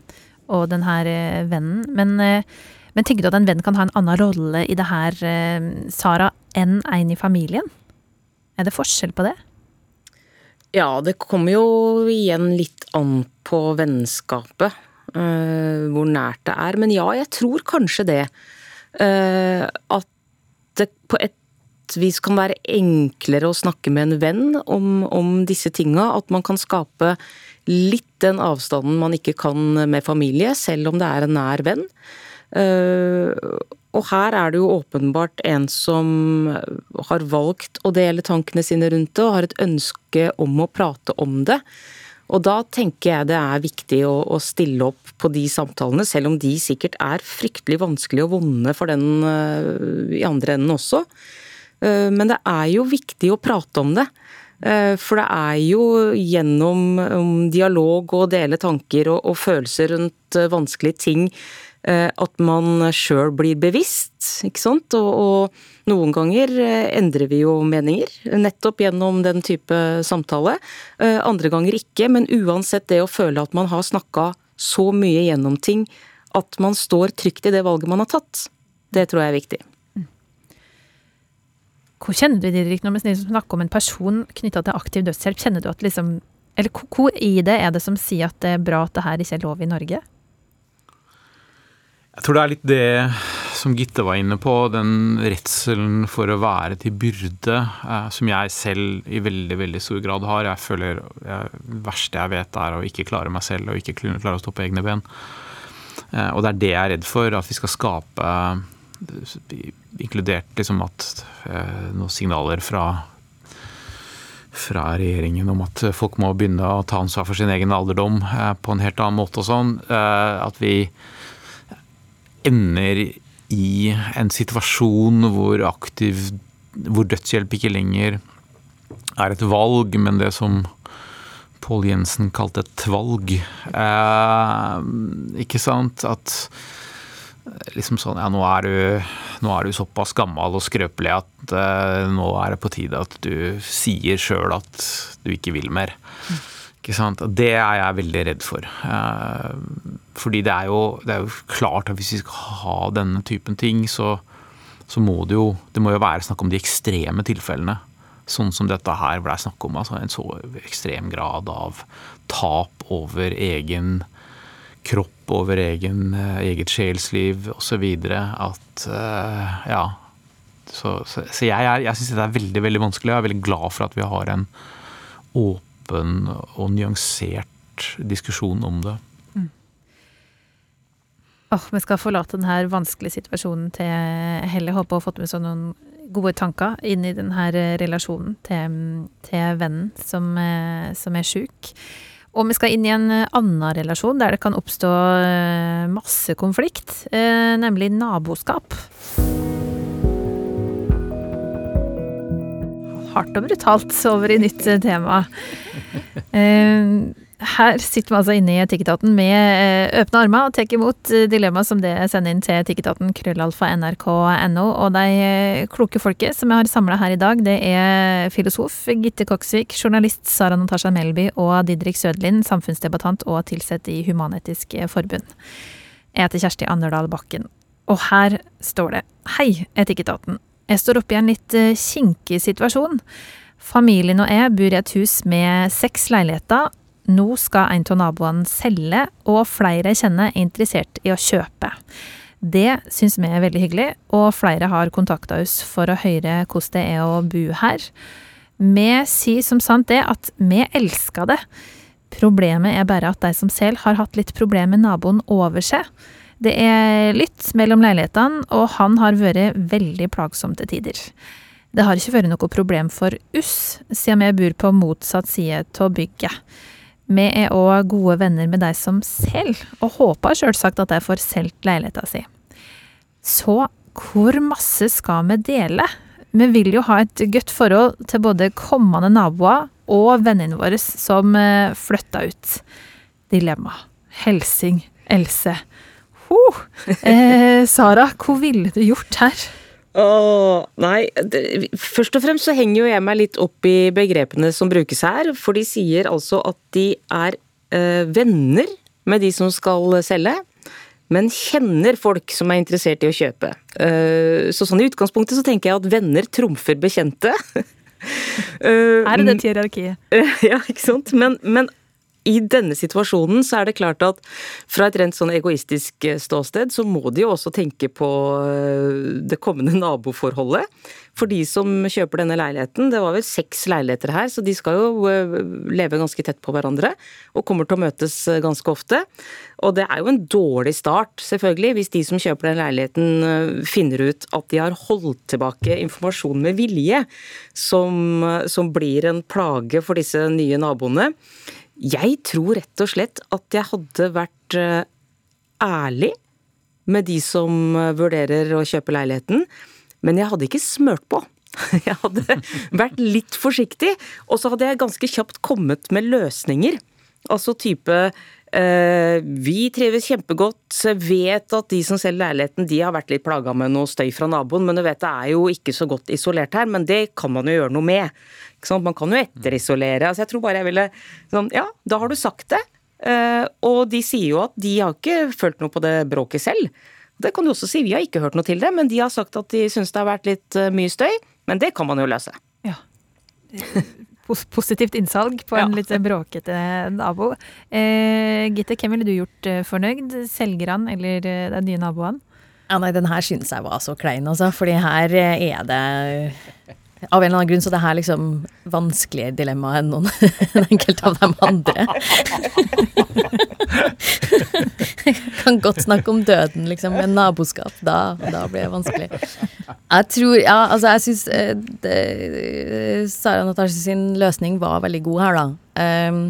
og den her uh, vennen. Men uh, men tenker du at en venn kan ha en annen rolle i det her, uh, Sara, enn en i familien? Er det forskjell på det? Ja, det kommer jo igjen litt an på vennskapet. Uh, hvor nært det er. Men ja, jeg tror kanskje det. Uh, at det på et vis kan være enklere å snakke med en venn om, om disse tinga. At man kan skape litt den avstanden man ikke kan med familie, selv om det er en nær venn. Eh, og her er det jo åpenbart en som har valgt å dele tankene sine rundt det, og har et ønske om å prate om det. Og da tenker jeg det er viktig å, å stille opp på de samtalene, selv om de sikkert er fryktelig vanskelige og vonde for den uh, i andre enden også. Uh, men det er jo viktig å prate om det. Uh, for det er jo gjennom um, dialog og dele tanker og, og følelser rundt vanskelige ting Eh, at man sjøl blir bevisst, ikke sant. Og, og noen ganger eh, endrer vi jo meninger, nettopp gjennom den type samtale. Eh, andre ganger ikke, men uansett det å føle at man har snakka så mye gjennom ting at man står trygt i det valget man har tatt, det tror jeg er viktig. Hvor kjenner du Didrik, når vi snakker om en person knytta til aktiv dødshjelp? Kjenner du at liksom Eller hvor i det er det som sier at det er bra at det her ikke er lov i Norge? Jeg tror det er litt det som Gitte var inne på, den redselen for å være til byrde, eh, som jeg selv i veldig veldig stor grad har. Jeg føler det verste jeg vet er å ikke klare meg selv og ikke klare å stå på egne ben. Eh, og det er det jeg er redd for, at vi skal skape Inkludert liksom at eh, noen signaler fra fra regjeringen om at folk må begynne å ta ansvar for sin egen alderdom eh, på en helt annen måte og sånn. Eh, at vi ender i en situasjon hvor aktiv hvor dødshjelp ikke lenger er et valg, men det som Pål Jensen kalte et tvalg. Eh, ikke sant? At liksom sånn Ja, nå er du, nå er du såpass gammel og skrøpelig at eh, nå er det på tide at du sier sjøl at du ikke vil mer. Ikke sant? Det er jeg veldig redd for. Eh, fordi det er, jo, det er jo klart at hvis vi skal ha denne typen ting, så, så må det jo Det må jo være snakk om de ekstreme tilfellene. Sånn som dette her ble snakk om altså en så ekstrem grad av tap over egen kropp, over egen, eh, eget sjelsliv osv. at uh, ja. Så, så, så jeg, jeg, jeg syns det er veldig veldig vanskelig. Jeg er veldig glad for at vi har en åpen og nyansert diskusjon om det. Mm. Oh, vi skal forlate denne vanskelige situasjonen til Helle. Håper å ha fått med seg noen gode tanker inn i denne relasjonen til, til vennen som, som er sjuk. Og vi skal inn i en annen relasjon der det kan oppstå eh, masse konflikt, eh, nemlig naboskap. hardt og brutalt over i nytt eh, tema. Eh, her sitter vi altså inne i Etikketaten med eh, åpne armer og tar imot dilemma som det sender inn til Etikketaten krøllalfa nrk.no. Og de kloke folket som jeg har samla her i dag, det er filosof Gitte Koksvik, journalist Sara Natasha Melby og Didrik Sødlin, samfunnsdebattant og tilsatt i Human-Etisk Forbund. Jeg heter Kjersti Anderdal Bakken, og her står det Hei, Etikketaten. Jeg står oppe i en litt eh, kinkig situasjon. Familien og jeg bor i et hus med seks leiligheter. Nå skal en av naboene selge, og flere jeg kjenner er interessert i å kjøpe. Det syns vi er veldig hyggelig, og flere har kontakta oss for å høre hvordan det er å bo her. Vi sier som sant det at vi elsker det. Problemet er bare at de som selv har hatt litt problemer med naboen over seg. Det er lytt mellom leilighetene, og han har vært veldig plagsom til tider. Det har ikke vært noe problem for oss, siden vi bor på motsatt side av bygget. Vi er òg gode venner med de som selger, og håper sjølsagt at de får solgt leiligheta si. Så hvor masse skal vi dele? Vi vil jo ha et godt forhold til både kommende naboer og vennene våre som flytter flytta ut. Dilemma. Helsing. Else. Ho! eh, Sara, hva ville du gjort her? Åh, nei, det, først og fremst så henger jo jeg meg litt opp i begrepene som brukes her. For de sier altså at de er øh, venner med de som skal selge. Men kjenner folk som er interessert i å kjøpe. Uh, så sånn i utgangspunktet så tenker jeg at venner trumfer bekjente. uh, Her er det hierarkiet. Uh, ja, ikke sant. Men, men i denne situasjonen så er det klart at fra et rent sånn egoistisk eh, ståsted, så må de jo også tenke på eh, det kommende naboforholdet. For de som kjøper denne leiligheten, det var vel seks leiligheter her, så de skal jo eh, leve ganske tett på hverandre. Og kommer til å møtes ganske ofte. Og det er jo en dårlig start, selvfølgelig, hvis de som kjøper den leiligheten finner ut at de har holdt tilbake informasjon med vilje, som, som blir en plage for disse nye naboene. Jeg tror rett og slett at jeg hadde vært eh, ærlig med de som eh, vurderer å kjøpe leiligheten, men jeg hadde ikke smørt på. Jeg hadde vært litt forsiktig, og så hadde jeg ganske kjapt kommet med løsninger. Altså type vi trives kjempegodt, vet at de som selger leiligheten de har vært litt plaga med noe støy fra naboen, men du vet det er jo ikke så godt isolert her, men det kan man jo gjøre noe med. Man kan jo etterisolere. Altså jeg tror bare jeg ville sånn, Ja, da har du sagt det. Eh, og de sier jo at de har ikke følt noe på det bråket selv. Det kan du også si, vi har ikke hørt noe til det, men de har sagt at de syns det har vært litt eh, mye støy. Men det kan man jo løse. Ja positivt innsalg på en ja. litt bråkete nabo. Eh, Gitte, hvem ville du gjort eh, fornøyd? Selgerne eller eh, de nye naboen? Ja, nei, den her syns jeg var så klein, altså. Fordi her eh, er det av en eller annen grunn så det her liksom vanskeligere dilemma enn noen enkelte av dem andre. Jeg kan godt snakke om døden, liksom, men naboskap, da, da blir det vanskelig. Jeg tror Ja, altså, jeg syns eh, Sara Natasje sin løsning var veldig god her, da. Um,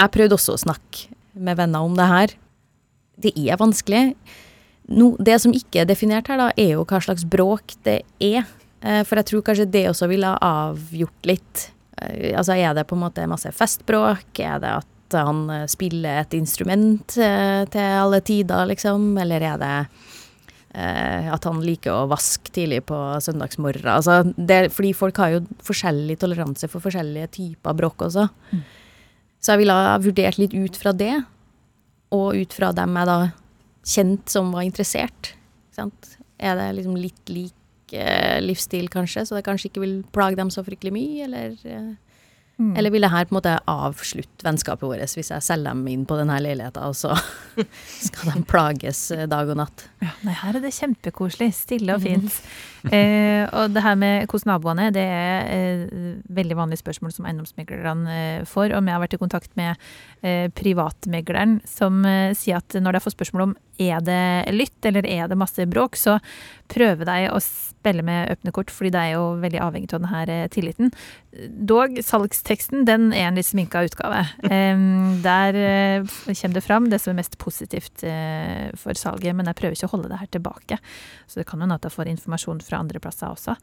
jeg prøvde også å snakke med venner om det her. Det er vanskelig. No, det som ikke er definert her, da, er jo hva slags bråk det er. Eh, for jeg tror kanskje det også ville ha avgjort litt. Eh, altså er det på en måte masse festbråk? Er det at han eh, spiller et instrument til alle tider, liksom? Eller er det at han liker å vaske tidlig på søndagsmorgen? Altså det, fordi folk har jo forskjellig toleranse for forskjellige typer bråk også. Mm. Så jeg ville ha vurdert litt ut fra det, og ut fra dem jeg da kjent som var interessert. Sant? Er det liksom litt lik livsstil, kanskje, så det kanskje ikke vil plage dem så fryktelig mye, eller eh, Mm. Eller vil det her på en måte avslutte vennskapet vårt hvis jeg selger dem inn på denne leiligheta, og så skal de plages eh, dag og natt? Ja, nei, her er det kjempekoselig. Stille og fint. eh, og det her med hvordan naboene det er eh, veldig vanlige spørsmål som eiendomsmeglerne eh, får. Og vi har vært i kontakt med eh, privatmegleren som eh, sier at når de får spørsmål om er det lytt eller er det masse bråk, så prøver de å spille med åpne kort, fordi det er jo veldig avhengig av denne tilliten. Dog, salgsteksten den er en litt sminka utgave. Der kommer det fram det som er mest positivt for salget, men jeg prøver ikke å holde det her tilbake. Så det kan hende at jeg får informasjon fra andre plasser også.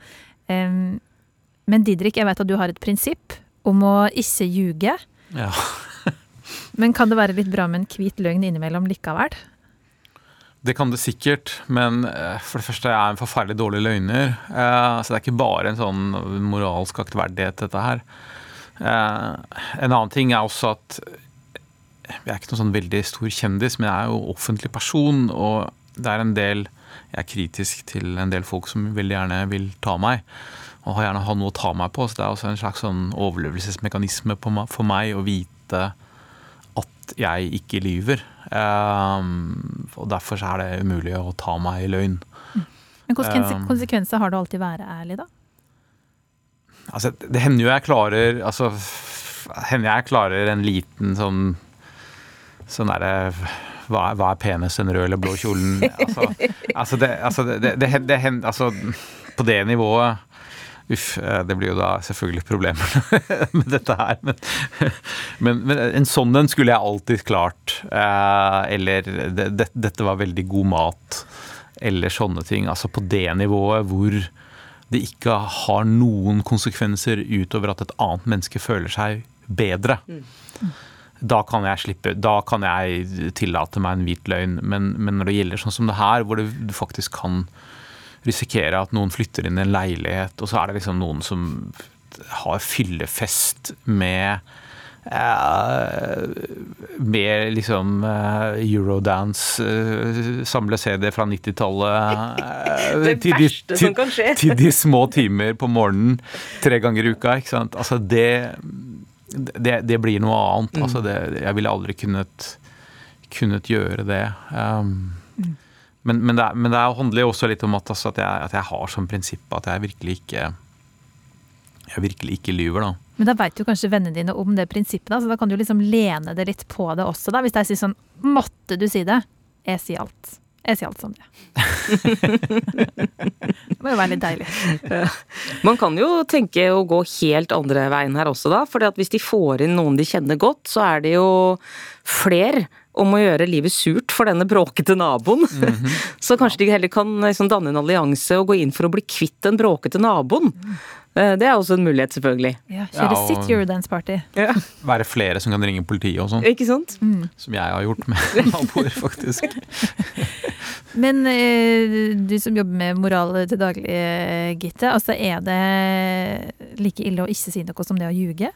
Um, men Didrik, jeg vet at du har et prinsipp om å ikke ljuge. Ja. men kan det være litt bra med en hvit løgn innimellom likevel? Det kan det sikkert, men eh, for det første er jeg en forferdelig dårlig løgner. Eh, så det er ikke bare en sånn moralsk aktverdighet, dette her. Eh, en annen ting er også at jeg er ikke noen sånn veldig stor kjendis, men jeg er jo offentlig person, og det er en del Jeg er kritisk til en del folk som veldig gjerne vil ta meg, og har gjerne har noe å ta meg på. Så det er også en slags sånn overlevelsesmekanisme for meg å vite at jeg ikke lyver. Um, og derfor er det umulig å ta meg i løgn. Men hvilke um, konsekvenser har det alltid å være ærlig, da? Altså, det hender jo jeg klarer Altså, hender jeg klarer en liten sånn Sånn derre hva, hva, er penest, den røde eller blå kjolen? Altså, altså, det, altså det, det, det, altså, På det nivået Uff, eh, det blir jo da selvfølgelig problemer med dette her. Men, men, men, en sånn en skulle jeg alltid klart. Eh, eller det, det, dette var veldig god mat. Eller sånne ting. Altså på det nivået hvor det ikke har noen konsekvenser utover at et annet menneske føler seg bedre. Mm. Da kan jeg slippe, da kan jeg tillate meg en hvit løgn. Men, men når det gjelder sånn som det her, hvor det faktisk kan risikere at noen flytter inn i en leilighet, og så er det liksom noen som har fyllefest med uh, med liksom uh, eurodance, uh, samle CD fra 90-tallet Det verste som kan skje. Til de små timer på morgenen tre ganger i uka. ikke sant? Altså det, det, det blir noe annet. Mm. Altså det, jeg ville aldri kunnet, kunnet gjøre det. Um, mm. Men, men, det, men, det, handler jo også litt om at, altså, at, jeg, at, jeg, har som prinsipp at jeg virkelig ikke jeg virkelig ikke lyver, da. Men da veit jo kanskje vennene dine om det prinsippet, da, så da kan du liksom lene det litt på det også, da. Hvis jeg sier sånn Måtte du si det? Jeg sier alt. Jeg sier alt som det. det må jo være litt deilig. Man kan jo tenke å gå helt andre veien her også, da. For hvis de får inn noen de kjenner godt, så er det jo fler om å gjøre livet surt for denne bråkete naboen. Mm -hmm. Så kanskje de heller kan liksom danne en allianse og gå inn for å bli kvitt den bråkete naboen. Eh, Det er også en mulighet, selvfølgelig. Ja, Kjøre Ja, og- sitt Eurodance Party. Være flere som kan ringe politiet og sånn. Ikke sant? Som jeg har gjort med naboer, faktisk. Men eh, du som jobber med moral til daglig, eh, Gitte. Altså, er det like ille å ikke si noe som det å ljuge?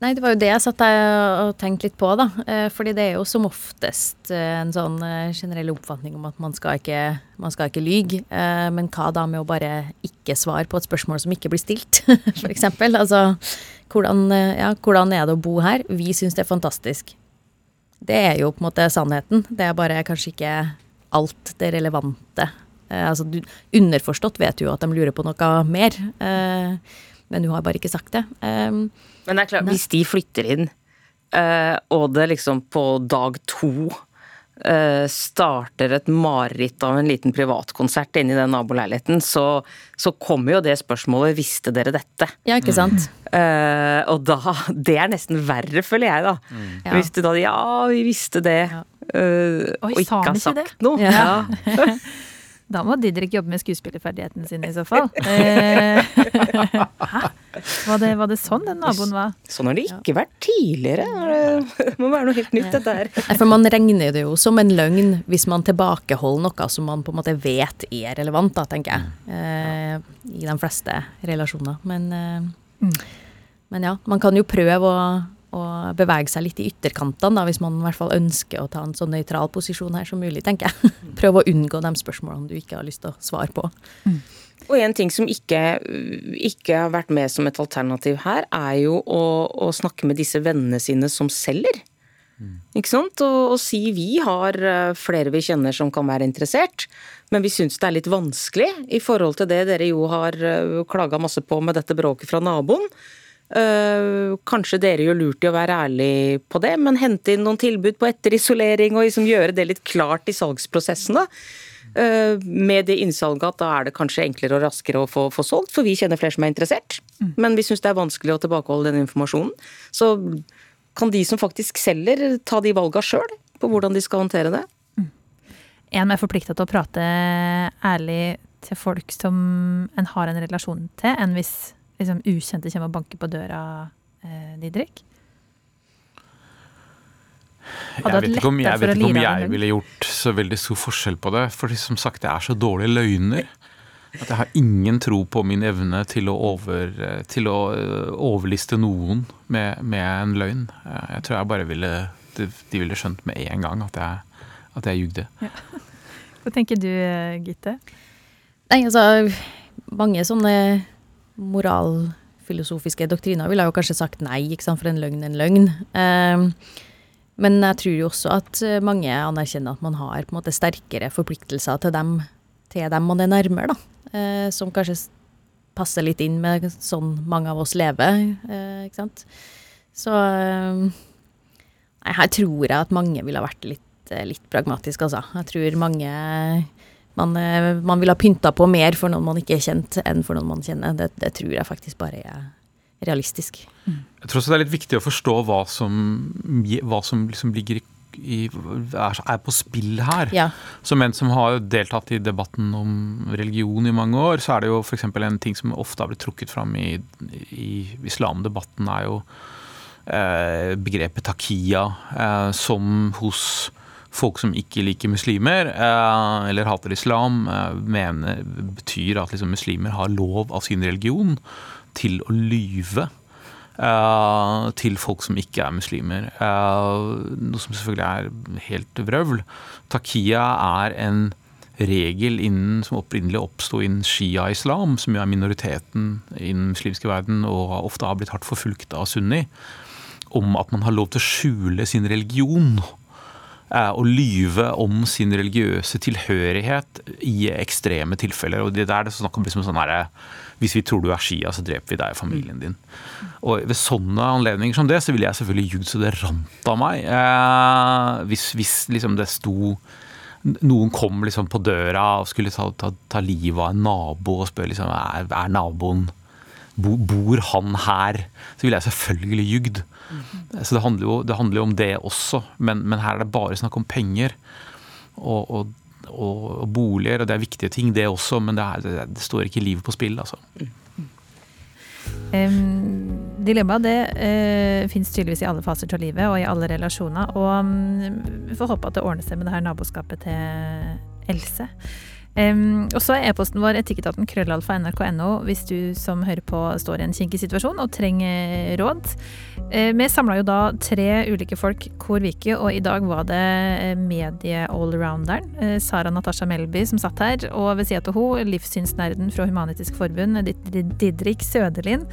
Nei, det var jo det jeg satt der og tenkte litt på, da. Eh, Fordi det er jo som oftest eh, en sånn eh, generell oppfatning om at man skal ikke, man skal ikke lyge. Men hva da med å bare ikke svare på et spørsmål som ikke blir stilt, eksempel? Altså, hvordan, ja, hvordan er det å bo her? Vi syns det er fantastisk. Det er jo på en måte sannheten. Det er bare kanskje ikke alt det relevante. Altså, du, underforstått vet du jo at de lurer på noe mer, eh, men hun har bare ikke sagt det. Um, Men det er klart, hvis de flytter inn, uh, og det liksom på dag to uh, starter et mareritt av en liten privatkonsert inne i den naboleiligheten, så, så kommer jo det spørsmålet 'visste dere dette'? Ja, ikke sant? Eh, og da Det er nesten verre, føler jeg, da. Ja. Hvis du da Ja, vi visste det. Ja. eh, Oi, og ikke har ikke det? sagt noe. Ja. Da må Didrik jobbe med skuespillerferdighetene sine i så fall. Eh, Hæ? Var det, var det sånn den naboen var? Sånn har det ikke vært tidligere. Er Det det må være noe helt nytt, dette her. For man regner det jo som en løgn hvis man tilbakeholder noe som man på en måte vet er relevant, da, tenker jeg. Eh, I de fleste relasjoner. Men, eh, men ja, man kan jo prøve å, å bevege seg litt i ytterkantene, da, hvis man i hvert fall ønsker å ta en så nøytral posisjon her som mulig, tenker jeg. Prøve å unngå de spørsmålene du ikke har lyst til å svare på. Og en ting som ikke, ikke har vært med som et alternativ her, er jo å, å snakke med disse vennene sine som selger. Ikke sant? Og, og si vi har eh, flere vi kjenner som kan være interessert, men vi syns det er litt vanskelig i forhold til det dere jo har klaga masse på med dette bråket fra naboen. Eh, kanskje dere gjør lurt i å være ærlig på det, men hente inn noen tilbud på etterisolering og liksom gjøre det litt klart i salgsprosessen. da. Eh, med det innsalget at da er det kanskje enklere og raskere å få, få solgt, for vi kjenner flere som er interessert. Men vi syns det er vanskelig å tilbakeholde den informasjonen. Så kan de som faktisk selger, ta de valga sjøl på hvordan de skal håndtere det. Er en mer forplikta til å prate ærlig til folk som en har en relasjon til, enn hvis liksom, ukjente kommer og banker på døra, eh, Didrik? Hadde Jeg vet ikke om jeg, vet ikke om jeg ville gjort så veldig stor forskjell på det. For som sagt, det er så dårlige løgner. At jeg har ingen tro på min evne til å, over, til å øh, overliste noen med, med en løgn. Eh, Jeg tror jeg bare ville De, de ville skjønt med en gang at jeg, at jeg jugde. Hva tenker du, Gitte? Nei, altså Mange sånne moralfilosofiske doktriner ville jo kanskje sagt nei, ikke sant, for en løgn er en løgn. Eh, men jeg tror jo også at eh, mange anerkjenner at man har på en måte sterkere forpliktelser til dem, til dem man er nærmere, da. Eh, som kanskje passer litt inn med sånn mange av oss lever, eh, ikke sant. Så eh, Nei, her tror jeg at mange ville vært litt, eh, litt pragmatiske, altså. Jeg tror mange man, eh, man ville ha pynta på mer for noen man ikke er kjent, enn for noen man kjenner. Det, det tror jeg faktisk bare er realistisk. Jeg tror også det er litt viktig å forstå hva som, hva som liksom ligger i, i, er, er på spill her. Ja. Som en som har deltatt i debatten om religion i mange år, så er det jo f.eks. en ting som ofte har blitt trukket fram i, i islamdebatten, er jo eh, begrepet takia, eh, som hos folk som ikke liker muslimer, eh, eller hater islam, eh, mener, betyr at liksom, muslimer har lov av sin religion til å lyve. eh, til folk som ikke er muslimer. Noe som selvfølgelig er helt vrøvl. Takia er en regel innen, som opprinnelig oppsto innen shia-islam, som jo er minoriteten i den muslimske verden og ofte har blitt hardt forfulgt av sunni, om at man har lov til å skjule sin religion og lyve om sin religiøse tilhørighet i ekstreme tilfeller. Og det der er det snakk om liksom sånn herre Hvis vi tror du er shia, så dreper vi deg og familien din. Og ved sånne anledninger som det, så ville jeg selvfølgelig ljugd så det rant av meg. Eh, hvis, hvis liksom det sto noen kom liksom på døra og skulle ta, ta, ta livet av en nabo og spørre liksom, er, er naboen bo, Bor han her? Så ville jeg selvfølgelig ljugd. Så det handler, jo, det handler jo om det også, men, men her er det bare snakk om penger. Og, og, og, og boliger, og det er viktige ting det også, men det, er, det, står ikke livet på spill, altså. Um, dilemma det uh, fins tydeligvis i alle faser av livet og i alle relasjoner. Og um, vi får håpe at det ordner seg med det her naboskapet til Else. Um, og så er e-posten vår etikketaten krøllalfa nrk.no hvis du som hører på står i en kinkig situasjon og trenger råd. Uh, vi samla jo da tre ulike folk hvor uke, og i dag var det uh, medie-allrounderen uh, Sara Natasha Melby som satt her, og ved sida av henne livssynsnerden fra Human-Etisk Forbund, Didrik Søderlin.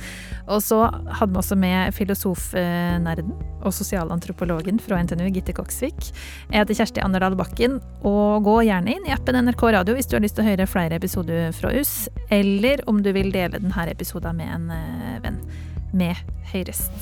Og så hadde vi også med filosofnerden og sosialantropologen fra NTNU, Gitte Koksvik. Jeg heter Kjersti Anderdal Bakken, og gå gjerne inn i appen NRK Radio hvis hvis du har lyst til å høre flere episoder fra oss, eller om du vil dele denne episoden med en eh, venn. Med høyrest.